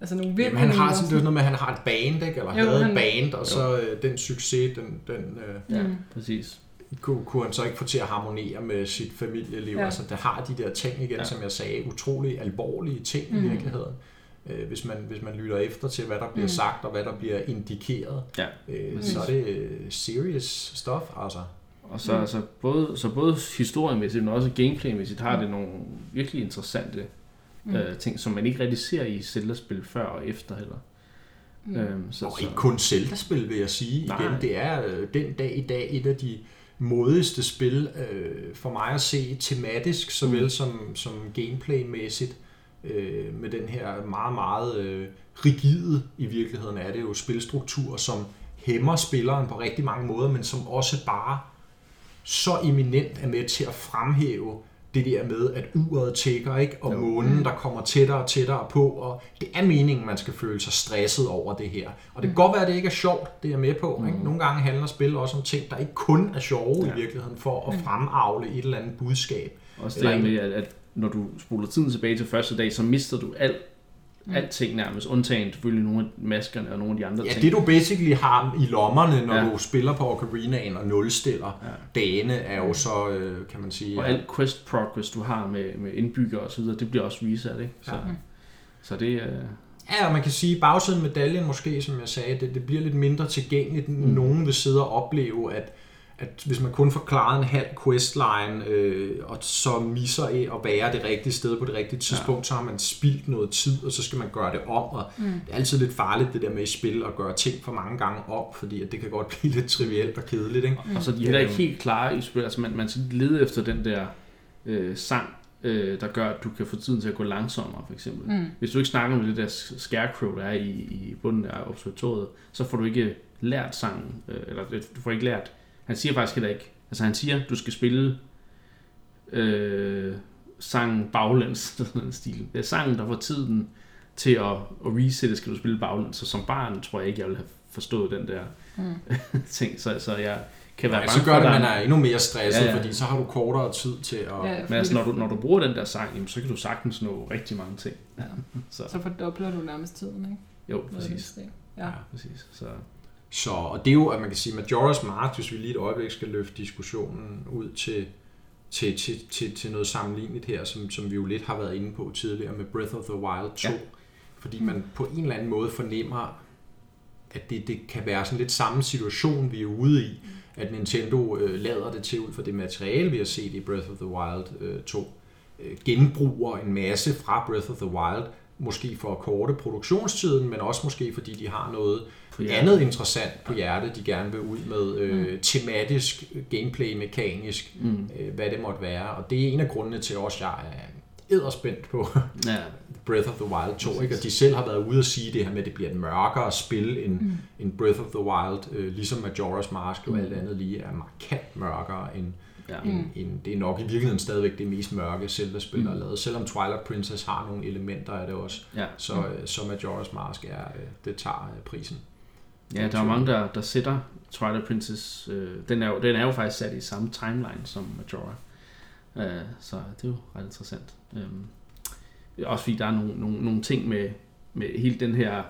altså nogle Jamen, virkelig han har sådan, noget med, at han har et band, ikke? eller Jo, havde han- et band, og så øh, den succes, den, den øh, Ja, Mm. præcis. kunne, kunne han så ikke få til at harmonere med sit familieliv. Ja. Altså, der har de der ting igen, Ja. som jeg sagde, utrolig alvorlige ting mm. i virkeligheden. Øh, hvis, man, hvis man lytter efter til, hvad der bliver Mm. sagt, og hvad der bliver indikeret, Ja, øh, præcis. så er det øh, serious stuff, altså. Og så, Mm. mm. så, både, så både historiemæssigt, men også gameplaymæssigt har det nogle virkelig interessante Mm. øh, ting, som man ikke rigtig ser i Zelda-spil før og efter heller. Mm. Mm. Øhm, så, Og så, ikke kun Zelda-spil, vil jeg sige. Nej. Igen, det er øh, den dag i dag et af de modigste spil øh, for mig at se tematisk, såvel Mm. som, som gameplaymæssigt, øh, med den her meget, meget øh, rigide, i virkeligheden er det jo, spilstruktur, som hæmmer spilleren på rigtig mange måder, men som også bare så eminent er med til at fremhæve det der med, at uret tækker, ikke? og Jo. månen, der kommer tættere og tættere på, og det er meningen, man skal føle sig stresset over det her. Og det kan godt være, at det ikke er sjovt, det er med på. Ikke? Mm. Nogle gange handler spil også om ting, der ikke kun er sjove Ja. i virkeligheden, for at Mm. fremavle et eller andet budskab. også det med, at, at når du spoler tiden tilbage til første dag, så mister du alt, Mm. alting nærmest, undtagen selvfølgelig nogle af maskerne og nogle af de andre Ja, ting. det du basically har i lommerne, når Ja. du spiller på Ocarinaen og nulstiller Ja. dagene, er jo så, øh, kan man sige... Og alt quest progress, du har med, med indbyggere og så videre, det bliver også reset, ikke? Så, Ja. så det er... Ja, og man kan sige, at bagsiden af medaljen måske, som jeg sagde, det, det bliver lidt mindre tilgængeligt. Mm. Nogen vil sidde og opleve, at, at hvis man kun får klaret en halv questline, øh, og så misser af at være det rigtige sted på det rigtige tidspunkt, ja. så har man spildt noget tid, og så skal man gøre det om. Og Mm. det er altid lidt farligt, det der med i spil, at gøre ting for mange gange om, fordi at det kan godt blive lidt trivielt og kedeligt. Ikke? Og så er de heller ikke helt klare i spil. Altså man, man skal lede efter den der øh, sang, øh, der gør, at du kan få tiden til at gå langsommere, for eksempel. Mm. Hvis du ikke snakker med det der scarecrow, der er i, i bunden af observatoriet, så får du ikke lært sangen, øh, eller du får ikke lært. Han siger faktisk heller ikke, altså han siger, du skal spille øh, sangen baglæns, sådan en stil. Det er sangen, der får tiden til at, at resette, skal du spille baglæns. Så som barn tror jeg ikke, jeg ville have forstået den der Mm. ting, så, så jeg kan være Ja, bange så gør for, det, at man er endnu mere stresset, Ja, ja, fordi så har du kortere tid til at... Ja, Men altså, når du, når du bruger den der sang, jamen, så kan du sagtens nå rigtig mange ting. Ja. Så, Så fordobler du nærmest tiden, ikke? jo, præcis. Ja. Ja, præcis. Så, Så, og det er jo, at man kan sige, Majora's Mask, hvis vi lige et øjeblik skal løfte diskussionen ud til, til, til, til, til noget sammenligneligt her, som, som vi jo lidt har været inde på tidligere med Breath of the Wild 2. Ja. Ja. Fordi man på en eller anden måde fornemmer, at det, det kan være sådan lidt samme situation, vi er ude i, at Nintendo øh, lader det til ud for det materiale, vi har set i Breath of the Wild øh, 2. Øh, genbruger en masse fra Breath of the Wild, måske for at korte produktionstiden, men også måske fordi de har noget for ja. andet interessant på hjertet, de gerne vil ud med, øh, mm. tematisk, gameplay, mekanisk, Mm, øh, hvad det måtte være. Og det er en af grundene til også, at jeg er edderspændt på ja, Breath of the Wild 2. Ikke? Og de selv har været ude at sige det her med, at det bliver et mørkere spil end, mm. end Breath of the Wild, øh, ligesom Majora's Mask jo Mm. alt andet lige er markant mørkere end, ja. Mm. end, end det er nok i virkeligheden stadigvæk det mest mørke Zelda-spil, der er Mm. lavet. Selvom Twilight Princess har nogle elementer af det også, ja. så, øh, så Majora's Mask er, øh, det tager øh, prisen. Ja, der er mange, der, der sætter Twilight Princess. Øh, den, er jo, den er jo faktisk sat i samme timeline som Majora. Øh, så det er jo ret interessant. Øh, også fordi der er nogle, nogle, nogle ting med, med hele den her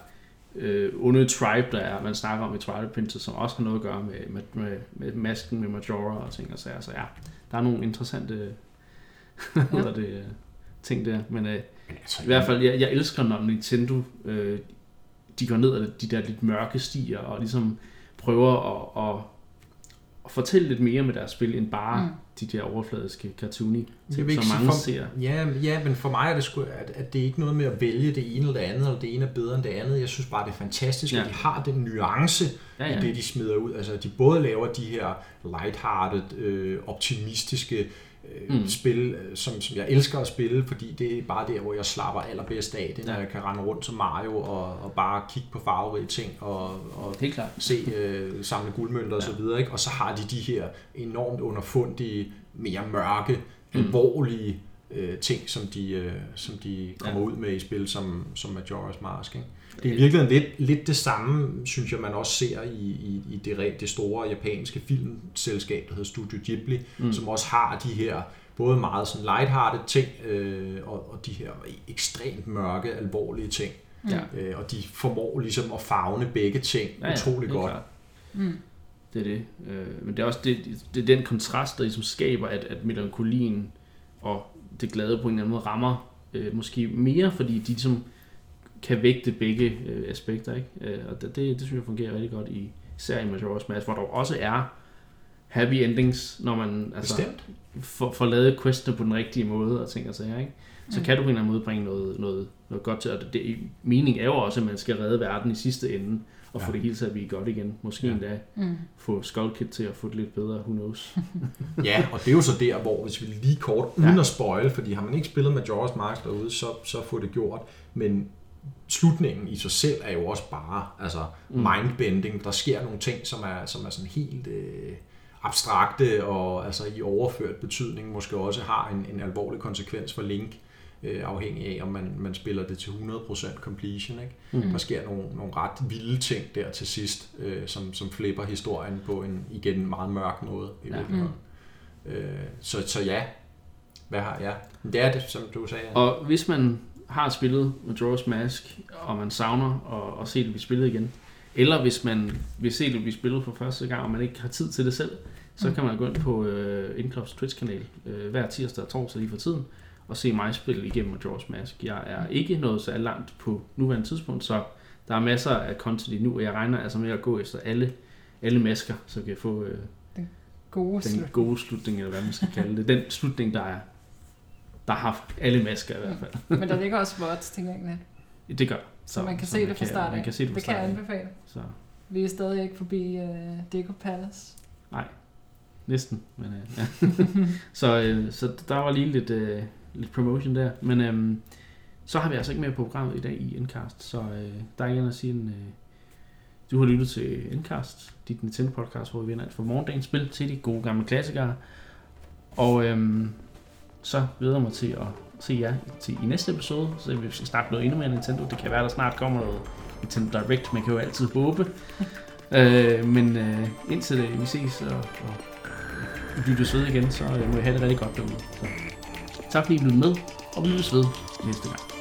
øh, onde tribe, der er, man snakker om i Twilight Princess, som også har noget at gøre med, med, med, med masken med Majora og ting og sager. Så ja, der er nogle interessante hedder det, øh, ting der. Men øh, Men altså, i hvert fald, jeg, jeg elsker, når Nintendo øh, de går ned ad de der lidt mørke stier, og ligesom prøver at, at, at fortælle lidt mere med deres spil, end bare mm. de der overfladiske cartoony som mange for, ser. Ja, ja, men for mig er det sgu, at, at det er ikke noget med at vælge det ene eller det andet, eller det ene er bedre end det andet. Jeg synes bare, det er fantastisk, ja. at de har den nuance Ja, ja, i det, de smider ud. Altså, de både laver de her lighthearted, øh, optimistiske øh, Mm. spil, øh, som, som jeg elsker at spille, fordi det er bare der, hvor jeg slapper allerbedst af. Det er, når Ja. jeg kan rende rundt som Mario og, og bare kigge på farverige ting og, og Helt klart. se øh, samle guldmønter og så videre, ikke? Og så har de de her enormt underfundige, mere mørke, Mm. alvorlige øh, ting, som de, øh, som de kommer Ja. ud med i spil som, som Majora's Mask. Ikke? Det er i virkeligheden lidt, lidt det samme, synes jeg, man også ser i, i, i det, det store japanske filmselskab, der hedder Studio Ghibli, Mm. som også har de her både meget sådan lighthearted ting, øh, og, og de her ekstremt mørke, alvorlige ting. Ja. Øh, og de formår ligesom at fagne begge ting ja, utrolig helt godt. klart. Mm. Det er det. Øh, men det er også det, det er den kontrast, der ligesom skaber, at, at melankolien og det glade på en eller anden måde rammer øh, måske mere, fordi de ligesom kan vægte begge øh, aspekter. Ikke? Øh, og det, det, det synes jeg fungerer rigtig godt i især i Majora's Mask, hvor der også er happy endings, når man altså, Bestemt. får, får lavet questene på den rigtige måde og ting og sager, ikke? Så Mm. kan du på en eller anden måde bringe noget, noget, noget godt til, og det, det, meningen er jo også, at man skal redde verden i sidste ende, og ja. få det hele til at blive godt igen. Måske ja. Endda Mm. få Skull Kid til at få det lidt bedre, who knows. Ja, og det er jo så der, hvor hvis vi lige kort, uden Ja. ja. at spoil, fordi har man ikke spillet Majora's Mask derude, så, så få det gjort. Men slutningen i sig selv er jo også bare altså Mm. mindbending. Der sker nogle ting, som er, som er sådan helt øh, abstrakte og altså i overført betydning måske også har en, en alvorlig konsekvens for Link, øh, afhængig af om man, man spiller det til 100% completion. Ikke? Mm. Der sker nogle, nogle ret vilde ting der til sidst, øh, som, som flipper historien på en igen meget mørk måde. I Ja. virkeligheden. Øh, så, så ja, hvad har jeg? Ja. Det er det, som du sagde. Og hvis man har spillet Majora's Mask, og man savner at, at se det blive spillet igen, eller hvis man vil se det blive spillet for første gang, og man ikke har tid til det selv, så Mm. kan man gå ind på øh, Indklops Twitch-kanal øh, hver tirsdag og torsdag lige for tiden, og se mig spille igennem Majora's Mask. Jeg er ikke nået så langt på nuværende tidspunkt, så der er masser af content endnu, og jeg regner altså med at gå efter alle, alle masker, så vi kan få øh, Gode den slut. gode slutning, eller hvad man skal kalde det. Den slutning, der er der har haft alle masker i hvert fald. Men der ligger også VODs tilgængeligt, Det gør. så, man kan se det fra start Man kan se det fra det kan jeg anbefale. Så Vi er stadig ikke forbi uh, Deco Palace. næsten. Men, øh, ja. så, øh, så der var lige lidt, øh, lidt promotion der. Men øh, så har vi altså ikke mere på programmet i dag i Endcast. Så øh, der er ikke andet at sige end, øh, du har lyttet til Endcast, dit Nintendo podcast, hvor vi vender alt fra morgendagens spil til de gode gamle klassikere. Og øh, så glæder jeg mig til at se jer til i næste episode, så vi skal snakke noget endnu mere Nintendo. Det kan være, der snart kommer noget Nintendo Direct, man kan jo altid håbe. øh, men øh, indtil det, vi ses og, og lyttes ved igen, så øh, må I have det rigtig godt derude. Så, tak fordi I lyttede med, og vi lyttes ved næste gang.